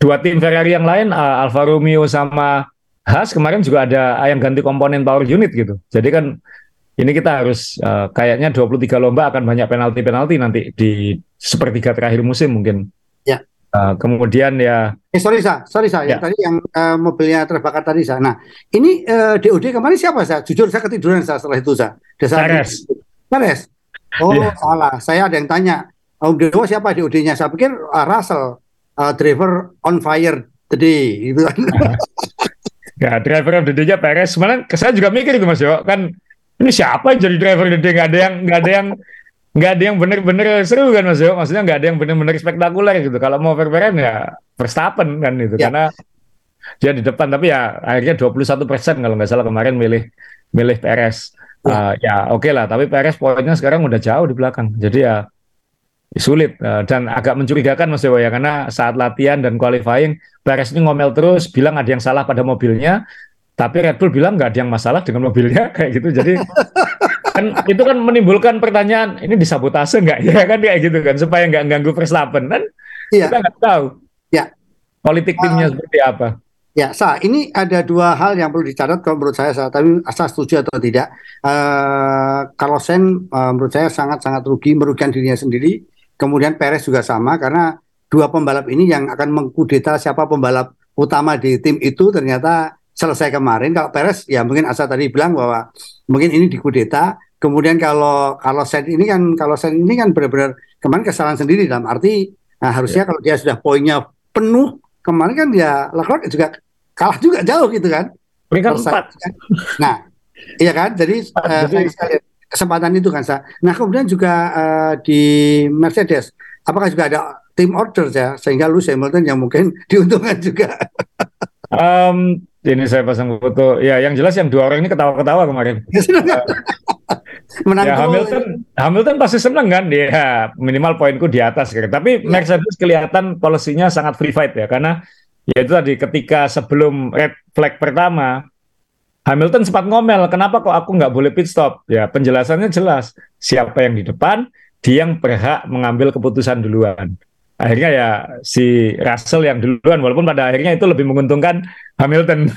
dua tim Ferrari yang lain uh, Alfa Romeo sama Has kemarin juga ada yang ganti komponen power unit gitu. Jadi kan ini kita harus uh, kayaknya 23 lomba akan banyak penalti-penalti nanti di sepertiga terakhir musim mungkin. Ya. Uh, kemudian ya. Eh sorry sa, sorry sa, ya. yang tadi yang uh, mobilnya terbakar tadi sa. Nah ini uh, DOD kemarin siapa sa? Jujur saya ketiduran sa setelah itu sa. Peres. Peres. Oh yeah. salah, saya ada yang tanya. Om Dewa siapa DOD-nya? Saya pikir uh, Russell, uh, driver on fire today. Gitu. ya driver of the day-nya Perez. Malah saya juga mikir itu Mas Yo, kan ini siapa yang jadi driver gede nggak ada yang nggak ada yang nggak ada yang bener-bener seru kan mas Yo maksudnya nggak ada yang bener-bener spektakuler gitu kalau mau fair ya Verstappen kan itu ya. karena dia di depan tapi ya akhirnya 21 persen kalau nggak salah kemarin milih milih Perez ya, uh, ya oke okay lah tapi Perez poinnya sekarang udah jauh di belakang jadi ya sulit uh, dan agak mencurigakan Mas Dewa ya karena saat latihan dan qualifying Perez ini ngomel terus bilang ada yang salah pada mobilnya tapi Red Bull bilang nggak ada yang masalah dengan mobilnya kayak gitu. Jadi kan itu kan menimbulkan pertanyaan ini disabotase nggak ya kan kayak gitu kan supaya nggak ganggu Verstappen kan iya. kita nggak tahu. Ya. Politik timnya uh, seperti apa? Ya, sa, ini ada dua hal yang perlu dicatat kalau menurut saya, sa, tapi saya setuju atau tidak. Uh, kalau Sen uh, menurut saya sangat-sangat rugi, merugikan dirinya sendiri. Kemudian Perez juga sama karena dua pembalap ini yang akan mengkudeta siapa pembalap utama di tim itu ternyata selesai kemarin. Kalau Peres ya mungkin Asa tadi bilang bahwa mungkin ini dikudeta. Kemudian kalau kalau set ini kan kalau set ini kan benar-benar kemarin kesalahan sendiri dalam arti nah, harusnya ya. kalau dia sudah poinnya penuh kemarin kan dia Leclerc juga kalah juga jauh gitu kan. Peringkat empat. Nah, iya kan. Jadi, uh, jadi kesempatan itu kan. Nah kemudian juga uh, di Mercedes, apakah juga ada tim order ya sehingga lu Hamilton yang mungkin diuntungkan juga. um, ini saya pasang foto. Ya, yang jelas yang dua orang ini ketawa-ketawa kemarin. Menang ya, Hamilton, Hamilton pasti senang kan dia minimal poinku di atas. Gitu. Tapi ya. Mercedes kelihatan polisinya sangat free fight ya, karena ya itu tadi ketika sebelum red flag pertama Hamilton sempat ngomel, kenapa kok aku nggak boleh pit stop? Ya penjelasannya jelas, siapa yang di depan, dia yang berhak mengambil keputusan duluan akhirnya ya si Russell yang duluan walaupun pada akhirnya itu lebih menguntungkan Hamilton.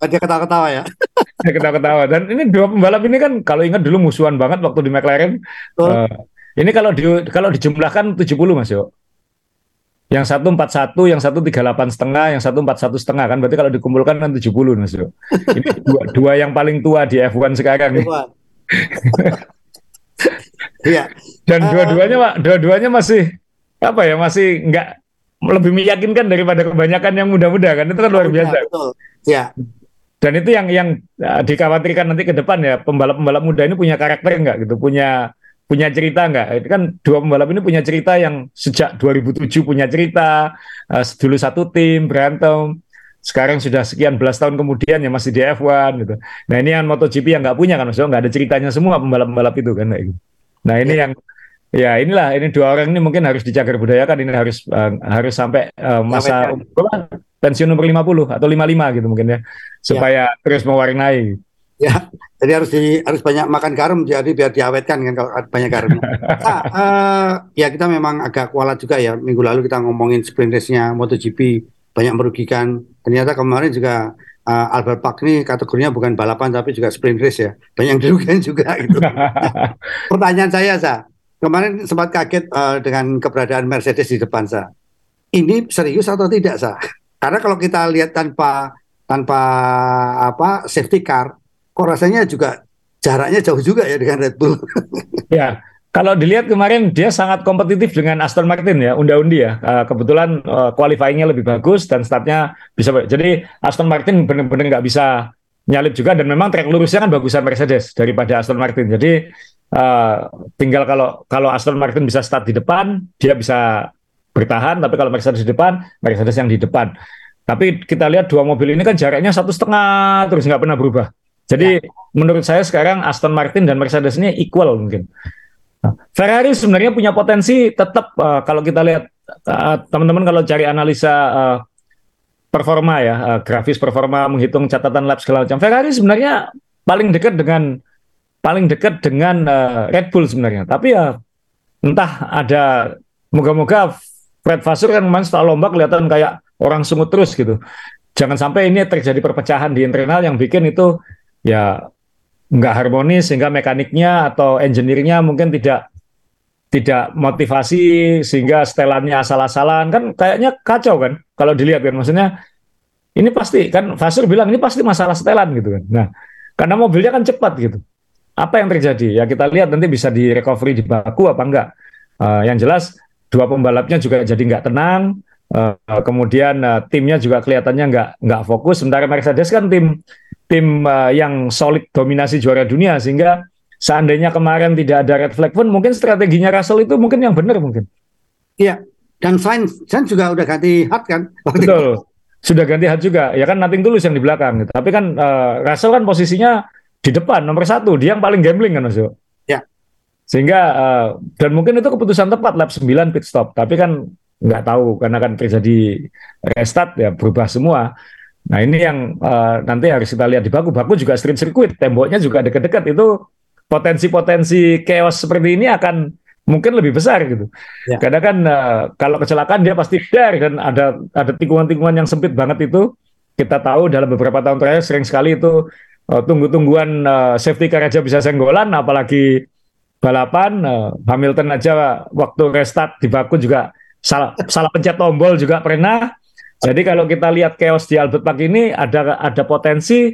Nah, dia ketawa-ketawa ya. ketawa-ketawa dan ini dua pembalap ini kan kalau ingat dulu musuhan banget waktu di McLaren. Uh, ini kalau di kalau dijumlahkan 70 Mas Yo. Yang satu empat satu, yang satu tiga delapan setengah, yang satu empat satu setengah kan berarti kalau dikumpulkan kan 70 Mas Yo. Ini dua, dua yang paling tua di F1 sekarang nih. Iya. Dan dua-duanya Pak, dua-duanya masih apa ya masih nggak lebih meyakinkan daripada kebanyakan yang muda-muda kan itu kan luar biasa. Betul. Ya. Dan itu yang yang uh, dikhawatirkan nanti ke depan ya pembalap-pembalap muda ini punya karakter enggak gitu, punya punya cerita enggak? Itu kan dua pembalap ini punya cerita yang sejak 2007 punya cerita, uh, dulu satu tim berantem, sekarang sudah sekian belas tahun kemudian ya masih di F1 gitu. Nah ini yang MotoGP yang nggak punya kan, maksudnya nggak ada ceritanya semua pembalap-pembalap itu kan. Gitu. Nah ini ya. yang Ya inilah ini dua orang ini mungkin harus dijaga budayakan ini harus uh, harus sampai uh, masa umur, pensiun umur 50 atau 55 gitu mungkin ya supaya ya. terus mewarnai. Ya, jadi harus di harus banyak makan garam jadi biar diawetkan kan kalau banyak garam. nah, uh, ya kita memang agak kualat juga ya minggu lalu kita ngomongin sprint race-nya MotoGP banyak merugikan. Ternyata kemarin juga uh, Albert Park ini kategorinya bukan balapan tapi juga sprint race ya. Banyak yang dirugikan juga gitu. Pertanyaan saya, Sa, kemarin sempat kaget uh, dengan keberadaan Mercedes di depan saya. Ini serius atau tidak sah? Karena kalau kita lihat tanpa tanpa apa safety car, kok rasanya juga jaraknya jauh juga ya dengan Red Bull. ya, kalau dilihat kemarin dia sangat kompetitif dengan Aston Martin ya, unda-undi ya. Uh, kebetulan uh, qualifyingnya lebih bagus dan startnya bisa. Jadi Aston Martin benar-benar nggak bisa nyalip juga dan memang track lurusnya kan bagusan Mercedes daripada Aston Martin. Jadi Uh, tinggal kalau kalau Aston Martin bisa start di depan, dia bisa bertahan. Tapi kalau Mercedes di depan, Mercedes yang di depan. Tapi kita lihat dua mobil ini kan jaraknya satu setengah terus nggak pernah berubah. Jadi ya. menurut saya sekarang Aston Martin dan Mercedes ini equal mungkin. Nah, Ferrari sebenarnya punya potensi tetap uh, kalau kita lihat uh, teman-teman kalau cari analisa uh, performa ya, uh, grafis performa menghitung catatan lap segala macam. Ferrari sebenarnya paling dekat dengan paling dekat dengan uh, Red Bull sebenarnya. Tapi ya entah ada moga-moga Fred Vasseur kan kemarin setelah lomba kelihatan kayak orang sungut terus gitu. Jangan sampai ini terjadi perpecahan di internal yang bikin itu ya nggak harmonis sehingga mekaniknya atau engineer-nya mungkin tidak tidak motivasi sehingga setelannya asal-asalan kan kayaknya kacau kan kalau dilihat kan maksudnya ini pasti kan Fasur bilang ini pasti masalah setelan gitu kan nah karena mobilnya kan cepat gitu apa yang terjadi ya kita lihat nanti bisa di recovery di baku apa enggak uh, yang jelas dua pembalapnya juga jadi nggak tenang uh, kemudian uh, timnya juga kelihatannya nggak nggak fokus sementara Mercedes kan tim tim uh, yang solid dominasi juara dunia sehingga seandainya kemarin tidak ada red flag pun mungkin strateginya Russell itu mungkin yang benar mungkin. Iya. Dan Sainz, Sainz juga udah ganti hat kan? Betul. Sudah ganti hat juga. Ya kan nothing tulus yang di belakang. Gitu. Tapi kan uh, Russell kan posisinya di depan nomor satu. Dia yang paling gambling kan Mas Ya. Sehingga uh, dan mungkin itu keputusan tepat lap 9 pit stop. Tapi kan nggak tahu karena kan terjadi restart ya berubah semua. Nah ini yang uh, nanti harus kita lihat di Baku. Baku juga street circuit, temboknya juga dekat-dekat. Itu potensi-potensi chaos seperti ini akan mungkin lebih besar gitu. Ya. Karena kan uh, kalau kecelakaan dia pasti share dan ada ada tikungan-tikungan yang sempit banget itu. Kita tahu dalam beberapa tahun terakhir sering sekali itu uh, tunggu-tungguan uh, safety car aja bisa senggolan, apalagi balapan uh, Hamilton aja waktu restart di Baku juga salah salah pencet tombol juga pernah. Jadi kalau kita lihat chaos di Albert Park ini ada ada potensi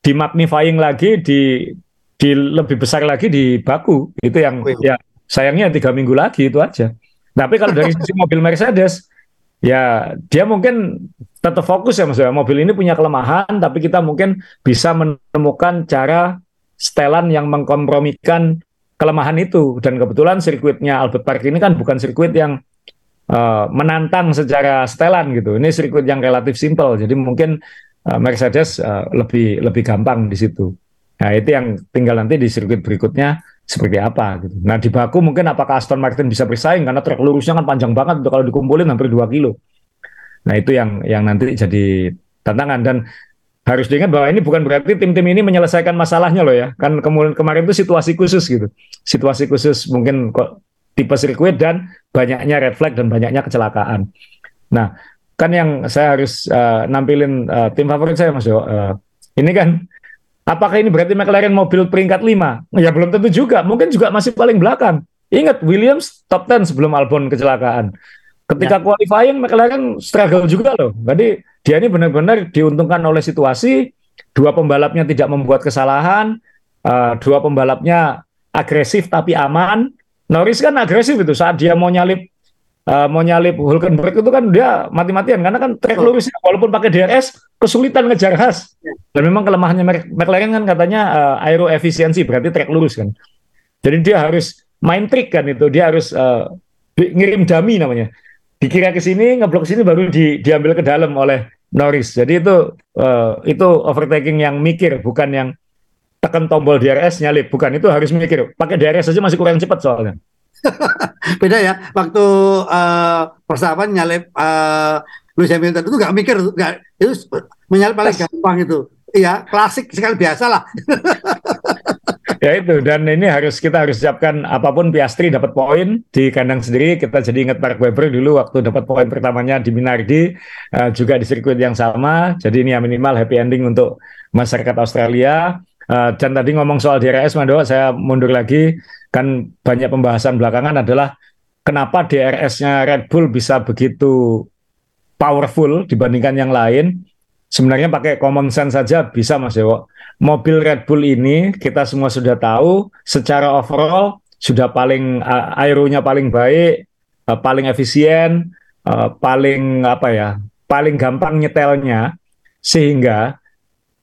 di magnifying lagi di di lebih besar lagi di Baku. Itu yang ya sayangnya tiga minggu lagi itu aja. Tapi kalau dari sisi mobil Mercedes ya dia mungkin tetap fokus ya maksudnya mobil ini punya kelemahan tapi kita mungkin bisa menemukan cara setelan yang mengkompromikan kelemahan itu dan kebetulan sirkuitnya Albert Park ini kan bukan sirkuit yang uh, menantang secara setelan gitu. Ini sirkuit yang relatif simpel, jadi mungkin uh, Mercedes uh, lebih lebih gampang di situ. Nah itu yang tinggal nanti di sirkuit berikutnya seperti apa gitu. Nah di Baku mungkin apakah Aston Martin bisa bersaing karena trek lurusnya kan panjang banget kalau dikumpulin hampir 2 kilo. Nah itu yang yang nanti jadi tantangan dan harus diingat bahwa ini bukan berarti tim-tim ini menyelesaikan masalahnya loh ya. Kan kemudian kemarin itu situasi khusus gitu. Situasi khusus mungkin kok tipe sirkuit dan banyaknya red flag dan banyaknya kecelakaan. Nah, kan yang saya harus uh, nampilin uh, tim favorit saya Mas Jo. Uh, ini kan apakah ini berarti McLaren mobil peringkat 5? Ya belum tentu juga, mungkin juga masih paling belakang. Ingat Williams top 10 sebelum Albon kecelakaan. Ketika ya. qualifying McLaren struggle juga loh. Jadi dia ini benar-benar diuntungkan oleh situasi, dua pembalapnya tidak membuat kesalahan, uh, dua pembalapnya agresif tapi aman, Norris kan agresif itu saat dia mau nyalip uh, mau nyalip Hulkenberg itu kan dia mati-matian. Karena kan trek lurusnya walaupun pakai DRS kesulitan ngejar khas. Dan memang kelemahannya McLaren kan katanya uh, aero efisiensi berarti trek lurus kan. Jadi dia harus main trik kan itu. Dia harus uh, ngirim dummy namanya dikira ke sini ngeblok ke sini baru di, diambil ke dalam oleh Norris. Jadi itu uh, itu overtaking yang mikir bukan yang tekan tombol DRS nyalip. Bukan itu harus mikir. Pakai DRS saja masih kurang cepat soalnya. Beda ya waktu uh, persahabat nyalip uh, Lewis Hamilton itu nggak mikir nggak itu menyalip paling gampang itu. Iya klasik sekali biasa lah ya itu dan ini harus kita harus siapkan apa pun Piastri dapat poin di kandang sendiri kita jadi ingat Mark Webber dulu waktu dapat poin pertamanya di Minardi uh, juga di sirkuit yang sama jadi ini yang minimal happy ending untuk masyarakat Australia Uh, dan tadi ngomong soal DRS, Mando, saya mundur lagi. Kan banyak pembahasan belakangan adalah kenapa DRS-nya Red Bull bisa begitu powerful dibandingkan yang lain. Sebenarnya pakai common sense saja bisa, Mas Dewo. Mobil Red Bull ini kita semua sudah tahu secara overall sudah paling uh, aeronya paling baik, uh, paling efisien, uh, paling apa ya, paling gampang nyetelnya, sehingga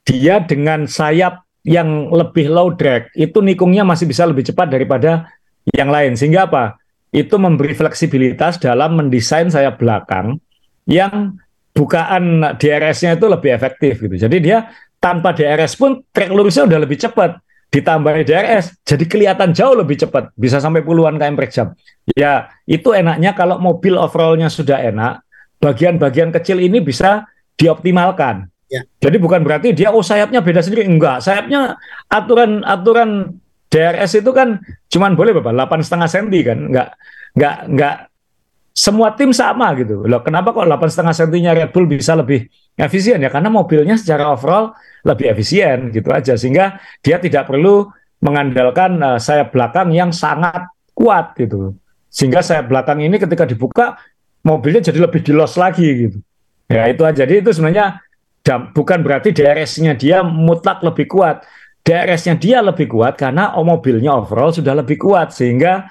dia dengan sayap yang lebih low drag itu nikungnya masih bisa lebih cepat daripada yang lain. Sehingga apa? Itu memberi fleksibilitas dalam mendesain sayap belakang yang bukaan DRS-nya itu lebih efektif gitu jadi dia tanpa DRS pun trek lurusnya udah lebih cepat ditambah DRS jadi kelihatan jauh lebih cepat bisa sampai puluhan km per jam ya itu enaknya kalau mobil overallnya sudah enak bagian-bagian kecil ini bisa dioptimalkan Ya. Jadi bukan berarti dia oh sayapnya beda sendiri enggak. Sayapnya aturan aturan DRS itu kan cuman boleh berapa? Delapan setengah senti kan? Enggak enggak enggak semua tim sama gitu. Loh, kenapa kok 8,5 sentinya Red Bull bisa lebih efisien ya? Karena mobilnya secara overall lebih efisien gitu aja. Sehingga dia tidak perlu mengandalkan uh, sayap belakang yang sangat kuat gitu. Sehingga sayap belakang ini ketika dibuka mobilnya jadi lebih dilos lagi gitu. Ya itu aja. Jadi itu sebenarnya bukan berarti DRS-nya dia mutlak lebih kuat. DRS-nya dia lebih kuat karena mobilnya overall sudah lebih kuat sehingga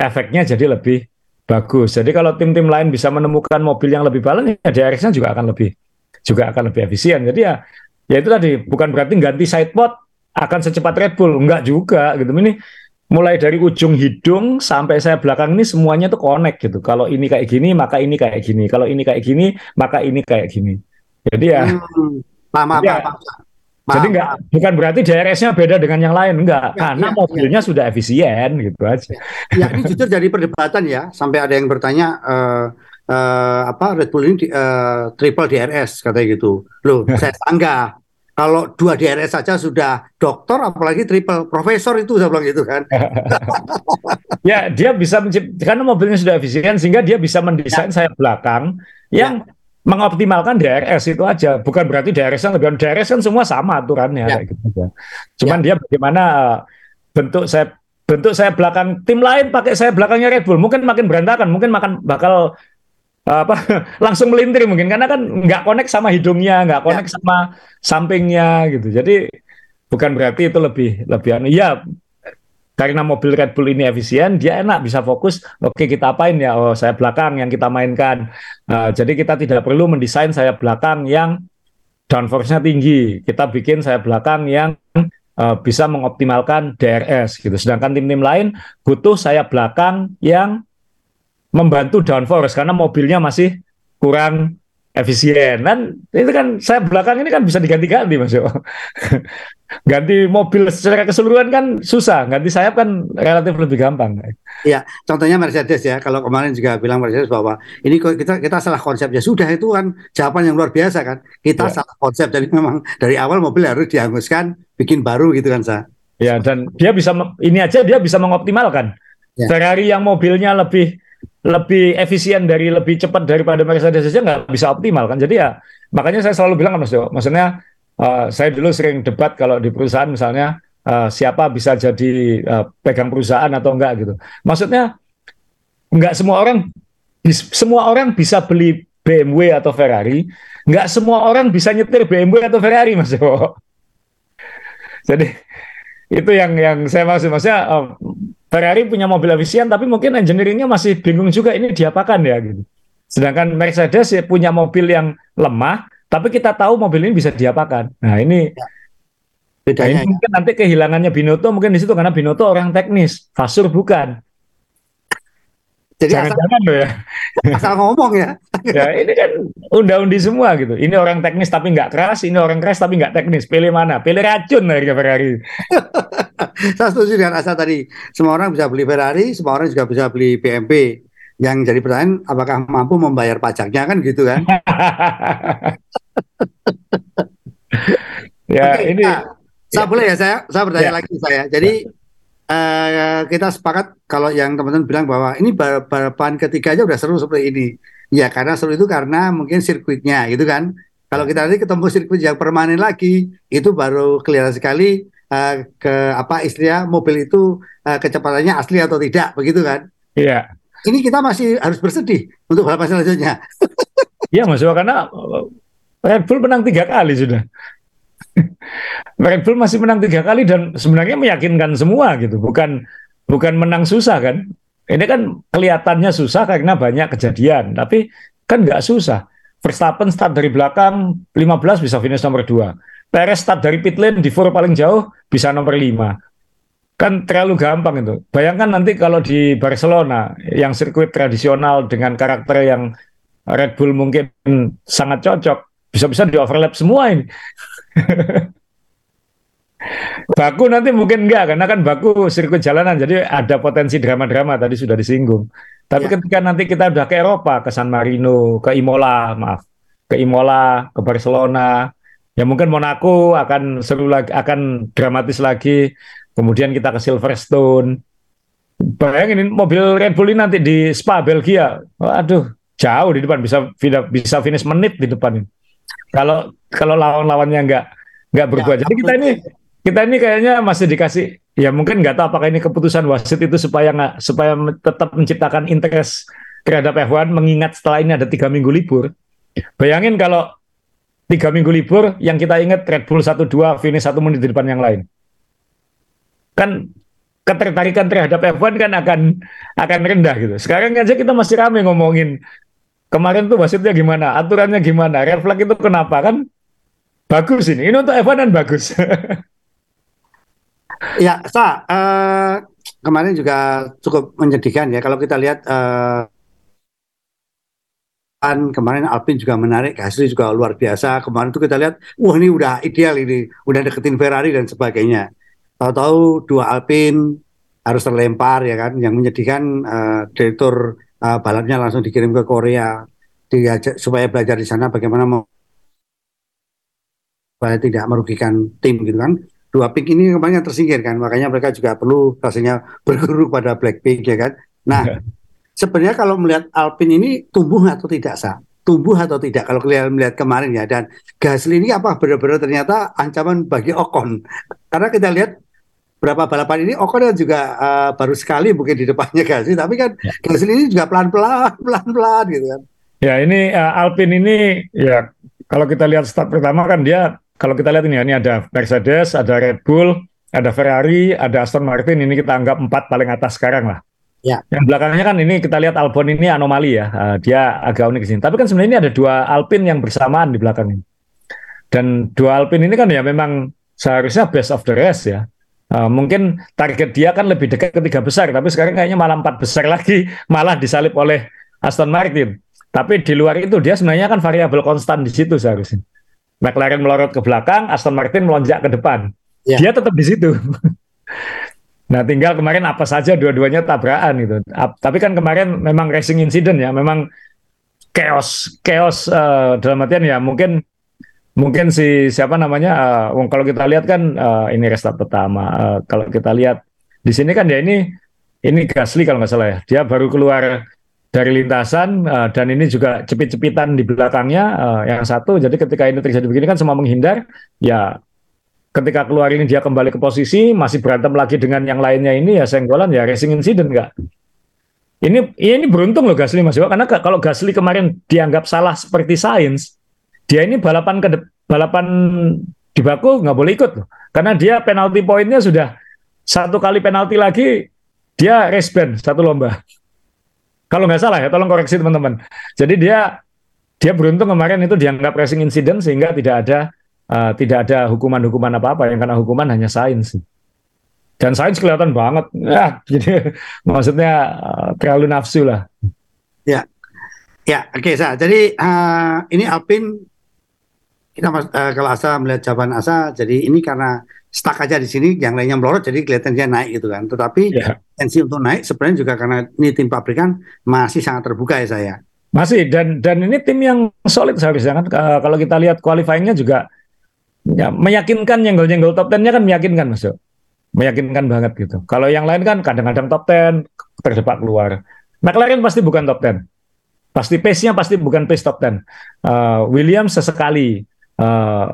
efeknya jadi lebih bagus. Jadi kalau tim-tim lain bisa menemukan mobil yang lebih balance, ya DRS-nya juga akan lebih juga akan lebih efisien. Jadi ya ya itu tadi bukan berarti ganti sidepod akan secepat Red Bull, enggak juga gitu. Ini mulai dari ujung hidung sampai saya belakang ini semuanya tuh connect gitu. Kalau ini kayak gini, maka ini kayak gini. Kalau ini kayak gini, maka ini kayak gini. Jadi ya, hmm, paham, ya, paham, jadi enggak bukan berarti DRS-nya beda dengan yang lain enggak, ya, karena ya, mobilnya ya. sudah efisien gitu aja. Ya, ini jujur jadi perdebatan ya, sampai ada yang bertanya uh, uh, apa Red Bull ini uh, triple DRS katanya gitu. Loh, saya sanggah. Kalau dua DRS saja sudah doktor, apalagi triple profesor itu saya bilang gitu kan. ya, dia bisa karena mobilnya sudah efisien sehingga dia bisa mendesain ya. sayap belakang yang ya mengoptimalkan DRS itu aja. Bukan berarti DRS yang lebih DRS kan semua sama aturannya ya. gitu aja. Cuman ya. dia bagaimana eh, bentuk saya bentuk saya belakang tim lain pakai saya belakangnya Red Bull mungkin makin berantakan, mungkin makan bakal apa langsung melintir mungkin karena kan nggak connect sama hidungnya, nggak connect ya. sama sampingnya gitu. Jadi bukan berarti itu lebih lebih anu. Ya karena mobil Red Bull ini efisien, dia enak bisa fokus. Oke kita apain ya? Oh saya belakang yang kita mainkan. Uh, jadi kita tidak perlu mendesain saya belakang yang downforce-nya tinggi. Kita bikin saya belakang yang uh, bisa mengoptimalkan DRS gitu. Sedangkan tim-tim lain butuh saya belakang yang membantu downforce karena mobilnya masih kurang efisien. Kan itu kan saya belakang ini kan bisa diganti-ganti mas Yo. Ganti mobil secara keseluruhan kan susah. Ganti sayap kan relatif lebih gampang. Ya contohnya Mercedes ya. Kalau kemarin juga bilang Mercedes bahwa ini kita kita salah konsep ya sudah itu kan jawaban yang luar biasa kan. Kita ya. salah konsep. Jadi memang dari awal mobil harus dihanguskan bikin baru gitu kan sa. Ya dan dia bisa ini aja dia bisa mengoptimalkan. Ya. Ferrari yang mobilnya lebih lebih efisien dari lebih cepat daripada Mercedes saja nggak bisa optimal kan. Jadi ya makanya saya selalu bilang Mas Jo maksudnya uh, saya dulu sering debat kalau di perusahaan misalnya uh, siapa bisa jadi uh, pegang perusahaan atau enggak gitu. Maksudnya nggak semua orang semua orang bisa beli BMW atau Ferrari nggak semua orang bisa nyetir BMW atau Ferrari Mas Jo. Jadi itu yang yang saya maksud. Maksudnya uh, Ferrari punya mobil efisien tapi mungkin engineeringnya masih bingung juga ini diapakan ya gitu. Sedangkan Mercedes ya punya mobil yang lemah tapi kita tahu mobil ini bisa diapakan. Nah ini ya. Bedanya, nah, ini ya. mungkin nanti kehilangannya Binotto mungkin di situ karena Binotto orang teknis, Fasur bukan. Jadi jangan-jangan loh ya. Asal ngomong ya. ya ini kan unda-undi semua gitu. Ini orang teknis tapi nggak keras, ini orang keras tapi nggak teknis. Pilih mana? Pilih racun dari Ferrari. Saya setuju dengan Asa tadi. Semua orang bisa beli Ferrari, semua orang juga bisa beli BMW. Yang jadi pertanyaan, apakah mampu membayar pajaknya kan gitu kan? ya Oke, ini. Nah, saya ya. boleh ya saya, saya bertanya ya. lagi saya. Jadi ya uh, kita sepakat kalau yang teman-teman bilang bahwa ini balapan ketiga aja udah seru seperti ini. Ya karena seru itu karena mungkin sirkuitnya gitu kan. Kalau kita nanti ketemu sirkuit yang permanen lagi, itu baru kelihatan sekali uh, ke apa istilahnya mobil itu uh, kecepatannya asli atau tidak, begitu kan? Iya. Ini kita masih harus bersedih untuk balapan selanjutnya. Iya, Mas, karena Red Bull menang tiga kali sudah. Red Bull masih menang tiga kali dan sebenarnya meyakinkan semua gitu, bukan bukan menang susah kan? Ini kan kelihatannya susah karena banyak kejadian, tapi kan nggak susah. Verstappen start dari belakang 15 bisa finish nomor 2. Perez start dari pit lane di four paling jauh bisa nomor 5. Kan terlalu gampang itu. Bayangkan nanti kalau di Barcelona yang sirkuit tradisional dengan karakter yang Red Bull mungkin sangat cocok, bisa-bisa di overlap semua ini. Baku nanti mungkin enggak karena kan Baku sirkuit jalanan jadi ada potensi drama-drama tadi sudah disinggung. Tapi ya. ketika nanti kita udah ke Eropa, ke San Marino, ke Imola, maaf, ke Imola, ke Barcelona, ya mungkin Monaco akan seru lagi, akan dramatis lagi. Kemudian kita ke Silverstone. bayangin mobil Red Bull ini nanti di Spa Belgia, waduh jauh di depan bisa bisa finish menit di depan ini. Kalau kalau lawan-lawannya nggak nggak berubah. Jadi kita ini kita ini kayaknya masih dikasih ya mungkin nggak tahu apakah ini keputusan wasit itu supaya nggak supaya tetap menciptakan interest terhadap F1 mengingat setelah ini ada tiga minggu libur. Bayangin kalau tiga minggu libur yang kita ingat Red Bull satu dua finish satu menit di depan yang lain. Kan ketertarikan terhadap F1 kan akan akan rendah gitu. Sekarang aja kita masih rame ngomongin kemarin tuh wasitnya gimana, aturannya gimana, red flag itu kenapa kan bagus ini. Ini untuk F1 kan bagus. ya, Sa, uh, kemarin juga cukup menyedihkan ya kalau kita lihat uh, kemarin Alpine juga menarik, Gasly juga luar biasa. Kemarin tuh kita lihat, wah ini udah ideal ini, udah deketin Ferrari dan sebagainya. Tahu-tahu dua Alpine harus terlempar ya kan, yang menyedihkan uh, direktur uh, balapnya langsung dikirim ke Korea diajak supaya belajar di sana bagaimana mau supaya tidak merugikan tim gitu kan dua pick ini kemarin tersingkir kan makanya mereka juga perlu rasanya berguru pada Blackpink ya kan nah yeah. Sebenarnya kalau melihat Alpine ini tumbuh atau tidak sah tumbuh atau tidak? Kalau kalian melihat kemarin ya dan Gasly ini apa? Benar-benar ternyata ancaman bagi Ocon. Karena kita lihat berapa balapan ini Ocon juga uh, baru sekali mungkin di depannya Gasly tapi kan ya. Gasly ini juga pelan-pelan pelan-pelan gitu kan. Ya ini uh, Alpine ini ya kalau kita lihat start pertama kan dia kalau kita lihat ini ya, ini ada Mercedes ada Red Bull ada Ferrari ada Aston Martin ini kita anggap empat paling atas sekarang lah Ya. Yang belakangnya kan ini kita lihat Albon ini anomali ya, uh, dia agak unik di sini. Tapi kan sebenarnya ini ada dua Alpine yang bersamaan di belakang ini. Dan dua Alpine ini kan ya memang seharusnya best of the rest ya. Uh, mungkin target dia kan lebih dekat ke tiga besar, tapi sekarang kayaknya malah empat besar lagi, malah disalip oleh Aston Martin. Tapi di luar itu dia sebenarnya kan variabel konstan di situ seharusnya. McLaren melorot ke belakang, Aston Martin melonjak ke depan. Ya. Dia tetap di situ. nah, tinggal kemarin apa saja dua-duanya tabrakan gitu. Tapi kan kemarin memang racing incident ya, memang chaos, chaos uh, dalam artian ya mungkin mungkin si siapa namanya uh, kalau kita lihat kan uh, ini restart pertama uh, kalau kita lihat di sini kan ya ini ini Gasly kalau nggak salah ya dia baru keluar dari lintasan uh, dan ini juga cepit-cepitan di belakangnya uh, yang satu jadi ketika ini terjadi begini kan semua menghindar ya ketika keluar ini dia kembali ke posisi masih berantem lagi dengan yang lainnya ini ya senggolan ya racing incident nggak ini ini beruntung loh Gasly Mas karena kalau Gasly kemarin dianggap salah seperti Sains dia ini balapan ke balapan di Baku nggak boleh ikut loh. Karena dia penalti poinnya sudah satu kali penalti lagi dia race ban satu lomba. Kalau nggak salah ya, tolong koreksi teman-teman. Jadi dia dia beruntung kemarin itu dianggap racing incident sehingga tidak ada uh, tidak ada hukuman-hukuman apa-apa yang karena hukuman hanya sains. Dan sains kelihatan banget, ya, jadi maksudnya uh, terlalu nafsu lah. Ya, ya, oke, okay, Jadi uh, ini Alpin kita uh, kalau Asa melihat jawaban Asa, jadi ini karena stuck aja di sini, yang lainnya melorot, jadi kelihatan dia naik gitu kan. Tetapi yeah. tensi untuk naik sebenarnya juga karena ini tim pabrikan masih sangat terbuka ya saya. Masih dan dan ini tim yang solid seharusnya kan. Uh, kalau kita lihat qualifyingnya juga ya, meyakinkan nyenggol-nyenggol top 10-nya kan meyakinkan Mas. Meyakinkan banget gitu. Kalau yang lain kan kadang-kadang top 10 terdepak keluar. McLaren pasti bukan top 10. Pasti pace-nya pasti bukan pace top 10. Uh, Williams sesekali, uh,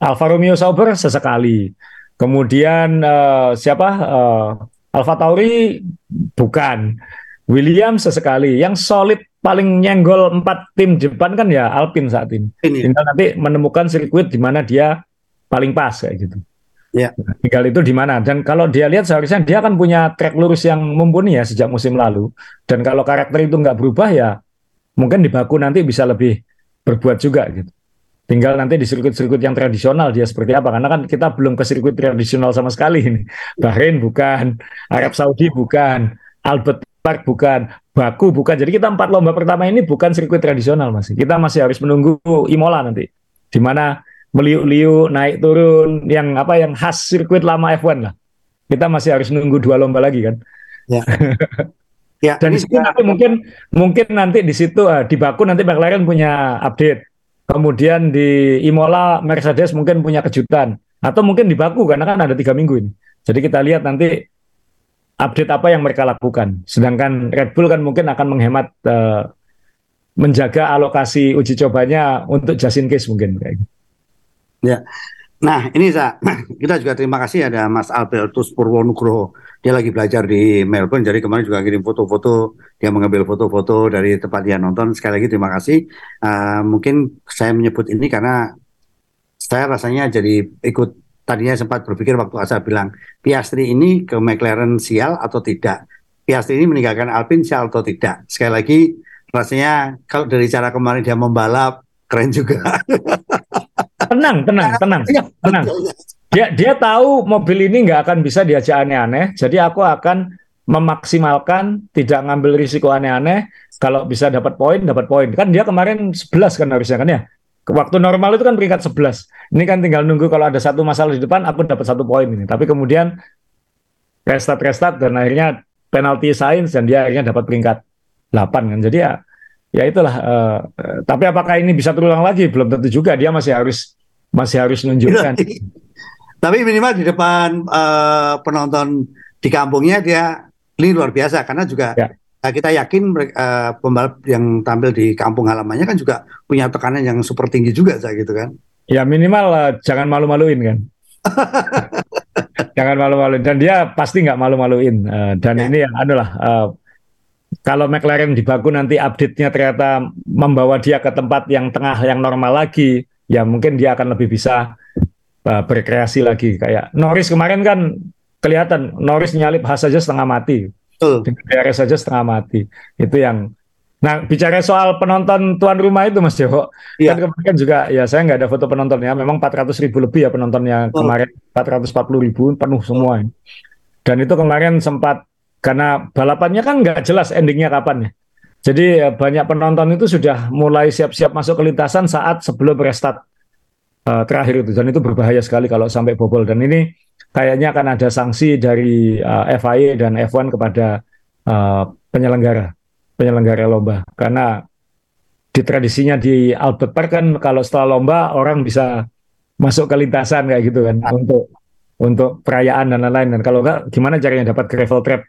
Alfa Romeo Sauber sesekali. Kemudian uh, siapa? Uh, Alfa Tauri bukan. Williams sesekali. Yang solid paling nyenggol empat tim depan kan ya Alpine saat ini. ini. Tinggal nanti menemukan sirkuit di mana dia paling pas kayak gitu. Ya. Tinggal itu di mana. Dan kalau dia lihat seharusnya dia kan punya track lurus yang mumpuni ya sejak musim lalu. Dan kalau karakter itu nggak berubah ya mungkin di Baku nanti bisa lebih berbuat juga gitu. Tinggal nanti di sirkuit-sirkuit yang tradisional dia seperti apa. Karena kan kita belum ke sirkuit tradisional sama sekali ini. Bahrain bukan, Arab Saudi bukan, Albert Park bukan, Baku bukan. Jadi kita empat lomba pertama ini bukan sirkuit tradisional masih. Kita masih harus menunggu Imola nanti. Di mana meliuk-liuk, naik turun, yang apa yang khas sirkuit lama F1 lah. Kita masih harus nunggu dua lomba lagi kan. Ya. ya, Dan di situ nanti mungkin mungkin nanti di situ uh, di Baku nanti McLaren punya update Kemudian di Imola Mercedes mungkin punya kejutan atau mungkin di Baku karena kan ada tiga minggu ini. Jadi kita lihat nanti update apa yang mereka lakukan. Sedangkan Red Bull kan mungkin akan menghemat uh, menjaga alokasi uji cobanya untuk just in case mungkin gitu. Ya. Nah, ini Sa, kita juga terima kasih ada Mas Albertus Purwonugroho. Dia lagi belajar di Melbourne, jadi kemarin juga kirim foto-foto, dia mengambil foto-foto dari tempat dia nonton. Sekali lagi terima kasih. Uh, mungkin saya menyebut ini karena saya rasanya jadi ikut tadinya sempat berpikir waktu Asa bilang Piastri ini ke McLaren sial atau tidak. Piastri ini meninggalkan Alpine sial atau tidak. Sekali lagi rasanya kalau dari cara kemarin dia membalap keren juga. tenang, tenang, tenang, iya, tenang. Dia dia tahu mobil ini nggak akan bisa diajak aneh-aneh, jadi aku akan memaksimalkan tidak ngambil risiko aneh-aneh. Kalau bisa dapat poin, dapat poin. Kan dia kemarin 11 kan harusnya kan ya. Waktu normal itu kan peringkat 11. Ini kan tinggal nunggu kalau ada satu masalah di depan, aku dapat satu poin ini. Tapi kemudian restart restart dan akhirnya penalti sains dan dia akhirnya dapat peringkat 8 kan. Jadi ya ya itulah. Uh, tapi apakah ini bisa terulang lagi? Belum tentu juga. Dia masih harus masih harus menunjukkan. Tapi minimal di depan uh, penonton di kampungnya dia ini luar biasa karena juga ya. Kita yakin uh, pembalap yang tampil di kampung halamannya kan juga punya tekanan yang super tinggi juga saya gitu kan. Ya minimal uh, jangan malu-maluin kan. jangan malu-maluin dan dia pasti nggak malu-maluin uh, dan ya. ini yang adalah uh, kalau McLaren di Baku nanti update-nya ternyata membawa dia ke tempat yang tengah yang normal lagi ya mungkin dia akan lebih bisa uh, berkreasi lagi kayak Norris kemarin kan kelihatan Norris nyalip Haas saja setengah mati uh. DRS saja setengah mati. Itu yang nah bicara soal penonton tuan rumah itu Mas Joko. Yeah. kan kemarin juga ya saya nggak ada foto penontonnya. Memang 400 ribu lebih ya penontonnya uh. kemarin. 440 ribu penuh semua. Dan itu kemarin sempat karena balapannya kan nggak jelas endingnya kapan ya. Jadi eh, banyak penonton itu sudah mulai siap-siap masuk ke lintasan saat sebelum restart uh, terakhir itu. Dan itu berbahaya sekali kalau sampai bobol. Dan ini kayaknya akan ada sanksi dari uh, eh, FIA dan F1 kepada uh, penyelenggara penyelenggara lomba. Karena di tradisinya di Albert Park kan kalau setelah lomba orang bisa masuk ke lintasan kayak gitu kan untuk untuk perayaan dan lain-lain. Dan kalau enggak gimana caranya dapat gravel trap?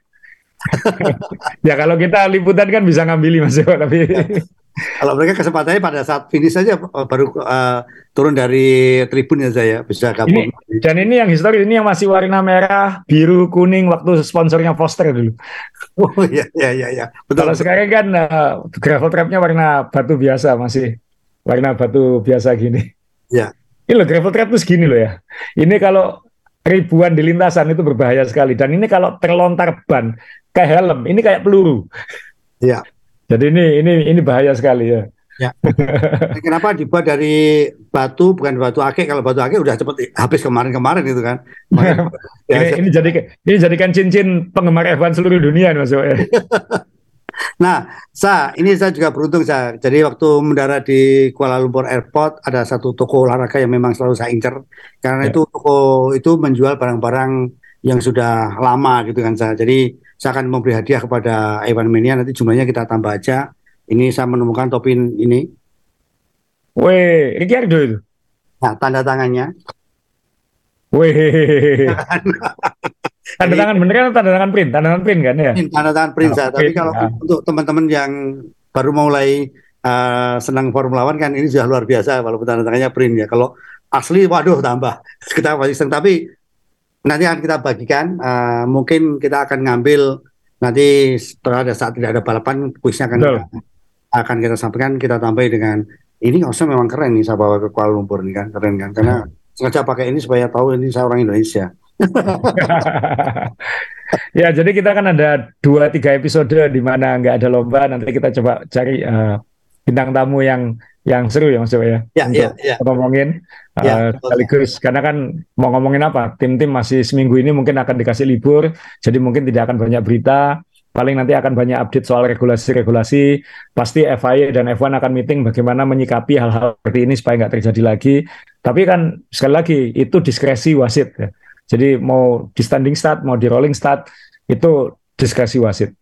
Ya kalau kita liputan kan bisa ngambili mas tapi kalau mereka kesempatannya pada saat finish saja eh, baru uh, turun dari tribun ya saya bisa gabung. Ini, dan ini yang histori ini yang masih warna merah, biru, kuning waktu sponsornya Foster dulu. Oh iya iya iya ya. betul. Kalau sekarang kan uh, gravel trapnya warna batu biasa masih warna batu biasa gini. Ya. Ini loh gravel trap tuh segini loh ya. Ini kalau ribuan di lintasan itu berbahaya sekali dan ini kalau terlontar ban kayak helm, ini kayak peluru. Iya. Jadi ini ini ini bahaya sekali ya. Ya. Kenapa dibuat dari batu bukan batu akik? Kalau batu akik udah cepet habis kemarin-kemarin itu kan. ini, ini jadi ini jadikan cincin penggemar F1 seluruh dunia Mas Nah, sa, ini saya juga beruntung sa. Jadi waktu mendarat di Kuala Lumpur Airport ada satu toko olahraga yang memang selalu saya incer karena ya. itu toko itu menjual barang-barang yang sudah lama gitu kan sa. Jadi saya akan memberi hadiah kepada Iwan Mania nanti jumlahnya kita tambah aja. Ini saya menemukan topi ini. Weh, Ricardo itu. Nah, tanda tangannya. Weh. tanda tangan bener kan tanda tangan print, tanda tangan print kan ya? Tanda tangan print, oh, tapi kalau ya. untuk teman-teman yang baru mulai uh, senang Formula One kan ini sudah luar biasa walaupun tanda tangannya print ya. Kalau asli waduh tambah kita masih senang tapi nanti akan kita bagikan. Uh, mungkin kita akan ngambil nanti setelah ada saat tidak ada balapan, kuisnya akan kita, akan kita sampaikan. Kita tambah dengan ini nggak usah memang keren nih saya bawa ke Kuala Lumpur nih kan keren kan karena hmm. sengaja pakai ini supaya tahu ini saya orang Indonesia. ya jadi kita kan ada dua tiga episode di mana nggak ada lomba nanti kita coba cari uh, bintang tamu yang yang seru ya Mas Jawa ya, ya untuk ya, ya. ngomongin ya, uh, sekaligus karena kan mau ngomongin apa tim-tim masih seminggu ini mungkin akan dikasih libur jadi mungkin tidak akan banyak berita paling nanti akan banyak update soal regulasi-regulasi pasti FIA dan F1 akan meeting bagaimana menyikapi hal-hal seperti ini supaya nggak terjadi lagi tapi kan sekali lagi itu diskresi wasit ya. jadi mau di standing start mau di rolling start itu diskresi wasit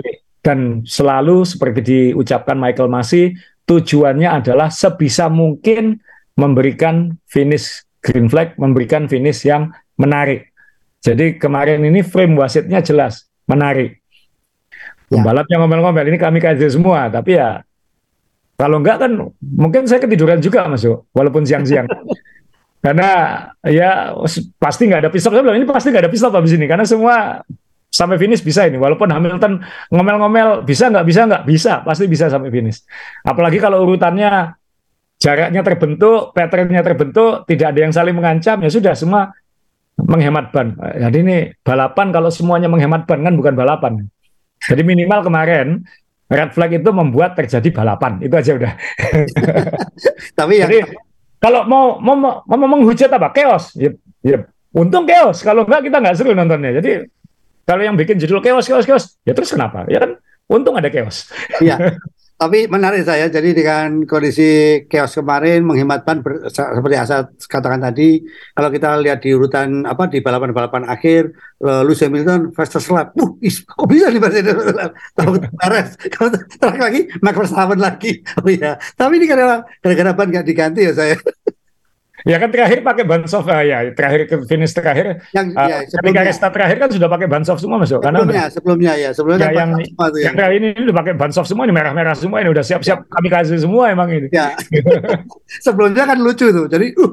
ya. Dan selalu seperti diucapkan Michael Masi tujuannya adalah sebisa mungkin memberikan finish green flag, memberikan finish yang menarik. Jadi kemarin ini frame wasitnya jelas, menarik. Ya. Pembalapnya ngomel-ngomel, ini kami kaji semua, tapi ya kalau enggak kan mungkin saya ketiduran juga Mas Yo, walaupun siang-siang. karena ya pasti nggak ada pistol. Saya bilang ini pasti nggak ada pistol habis ini karena semua sampai finish bisa ini. Walaupun Hamilton ngomel-ngomel bisa nggak bisa nggak bisa pasti bisa sampai finish. Apalagi kalau urutannya jaraknya terbentuk, patternnya terbentuk, tidak ada yang saling mengancam ya sudah semua menghemat ban. Jadi ini balapan kalau semuanya menghemat ban kan bukan balapan. Jadi minimal kemarin red flag itu membuat terjadi balapan itu aja udah. Tapi ya. Jadi, kalau mau mau mau, mau menghujat apa chaos, ya, ya untung chaos. Kalau enggak kita nggak seru nontonnya. Jadi kalau yang bikin judul chaos chaos chaos, ya terus kenapa? Ya kan untung ada chaos. Iya. Tapi menarik saya, jadi dengan kondisi chaos kemarin menghemat ban ber, seperti Asa katakan tadi, kalau kita lihat di urutan apa di balapan-balapan akhir, uh, Lewis Hamilton fastest lap, uh, is, kok bisa nih Mercedes tahu Perez, kalau terakhir lagi Max Verstappen lagi, oh iya. Tapi ini karena gara-gara ban nggak diganti ya saya. Ya kan terakhir pakai ban soft ah, ya terakhir ke finish terakhir yang uh, ya, ketika restart terakhir kan sudah pakai ban soft semua masuk sebelumnya karena sebelumnya ya sebelumnya ya, yang semua tuh, ya. yang terakhir ini, udah pakai ban soft semua ini merah-merah semua ini udah siap-siap ya. kami kasih semua emang ini. Ya. sebelumnya kan lucu tuh jadi uh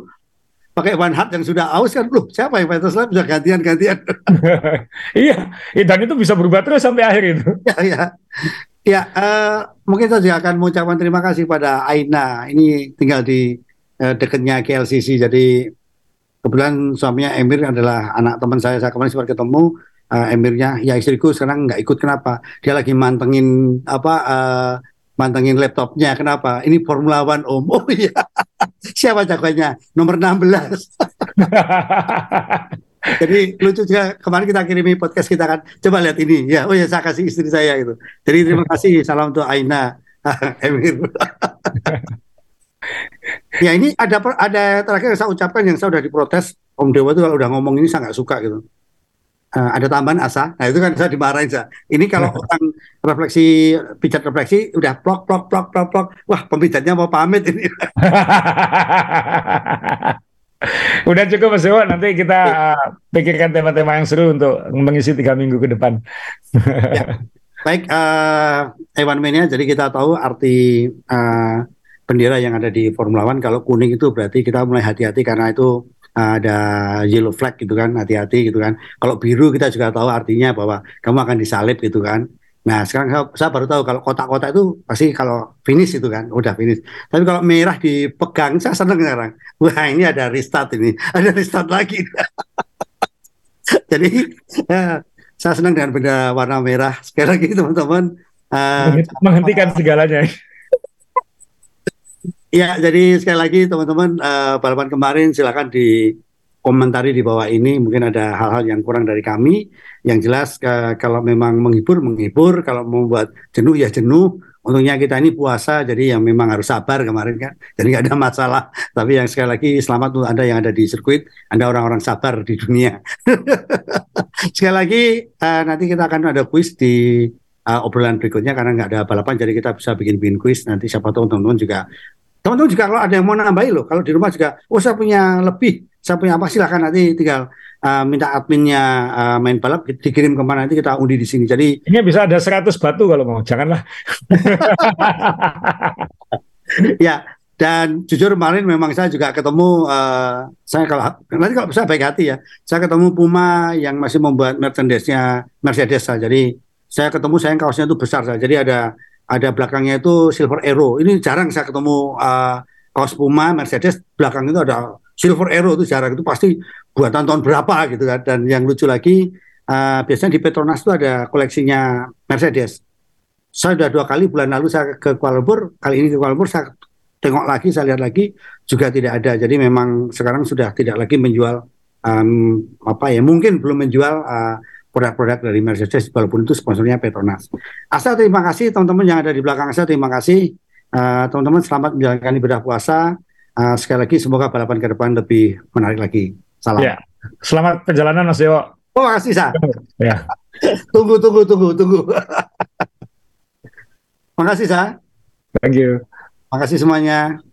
pakai ban hard yang sudah aus kan loh siapa yang Peter Slap bisa gantian-gantian iya dan itu bisa berubah terus sampai akhir itu ya ya ya uh, mungkin saya akan mengucapkan terima kasih pada Aina ini tinggal di eh, dekatnya KLCC. Jadi kebetulan suaminya Emir adalah anak teman saya. Saya kemarin sempat ketemu uh, Emirnya, ya istriku sekarang nggak ikut kenapa? Dia lagi mantengin apa? Uh, mantengin laptopnya. Kenapa? Ini Formula One Om. Oh iya. Siapa jagoannya? Nomor 16. Jadi lucu juga kemarin kita kirimi podcast kita kan coba lihat ini ya oh ya saya kasih istri saya itu. Jadi terima kasih salam untuk Aina Emir. Ya ini ada ada terakhir yang saya ucapkan yang saya sudah diprotes Om Dewa itu kalau udah ngomong ini saya nggak suka gitu. Uh, ada tambahan asa, nah itu kan saya dimarahin saya. Ini kalau orang refleksi pijat refleksi udah plok plok plok plok plok, wah pemijatnya mau pamit ini. udah cukup Mas Dewa, nanti kita uh, pikirkan tema-tema yang seru untuk mengisi tiga minggu ke depan. ya. Baik, uh, Ewan Mania, jadi kita tahu arti uh, bendera yang ada di Formula One kalau kuning itu berarti kita mulai hati-hati karena itu uh, ada yellow flag gitu kan hati-hati gitu kan. Kalau biru kita juga tahu artinya bahwa kamu akan disalib gitu kan. Nah sekarang saya, saya baru tahu kalau kotak-kotak itu pasti kalau finish itu kan udah finish. Tapi kalau merah dipegang saya seneng sekarang. Wah ini ada restart ini. Ada restart lagi. Jadi ya, saya senang dengan benda warna merah. Sekali lagi teman-teman uh, menghentikan segalanya Ya, jadi sekali lagi teman-teman uh, balapan kemarin silakan di komentari di bawah ini mungkin ada hal-hal yang kurang dari kami. Yang jelas uh, kalau memang menghibur menghibur, kalau membuat jenuh ya jenuh. Untungnya kita ini puasa, jadi yang memang harus sabar kemarin kan. Jadi nggak ada masalah. Tapi yang sekali lagi selamat untuk anda yang ada di sirkuit, anda orang-orang sabar di dunia. sekali lagi uh, nanti kita akan ada kuis di uh, obrolan berikutnya karena nggak ada balapan jadi kita bisa bikin bikin kuis nanti siapa tahu teman-teman juga Teman-teman juga kalau ada yang mau nambahi loh, kalau di rumah juga, oh saya punya lebih, saya punya apa silahkan nanti tinggal uh, minta adminnya uh, main balap dikirim ke mana nanti kita undi di sini. Jadi ini bisa ada 100 batu kalau mau, janganlah. ya, dan jujur kemarin memang saya juga ketemu uh, saya kalau nanti kalau bisa baik hati ya, saya ketemu Puma yang masih membuat merchandise-nya Mercedes. Jadi saya ketemu saya kaosnya itu besar saya. Jadi ada ada belakangnya itu silver arrow. Ini jarang saya ketemu uh, kaos Puma Mercedes belakang itu ada silver arrow itu jarang itu pasti buatan tahun berapa gitu kan. Dan yang lucu lagi uh, biasanya di Petronas itu ada koleksinya Mercedes. Saya sudah dua kali bulan lalu saya ke Kuala Lumpur, kali ini ke Kuala Lumpur saya tengok lagi, saya lihat lagi juga tidak ada. Jadi memang sekarang sudah tidak lagi menjual um, apa ya mungkin belum menjual uh, produk-produk dari Mercedes walaupun itu sponsornya Petronas. Asal terima kasih teman-teman yang ada di belakang saya terima kasih uh, teman-teman selamat menjalankan ibadah puasa. Uh, sekali lagi semoga balapan ke depan lebih menarik lagi. Salam. Ya. Selamat perjalanan Mas Dewo. Oh, makasih Sa. Ya. tunggu tunggu tunggu tunggu. makasih Sa. Thank you. Makasih semuanya.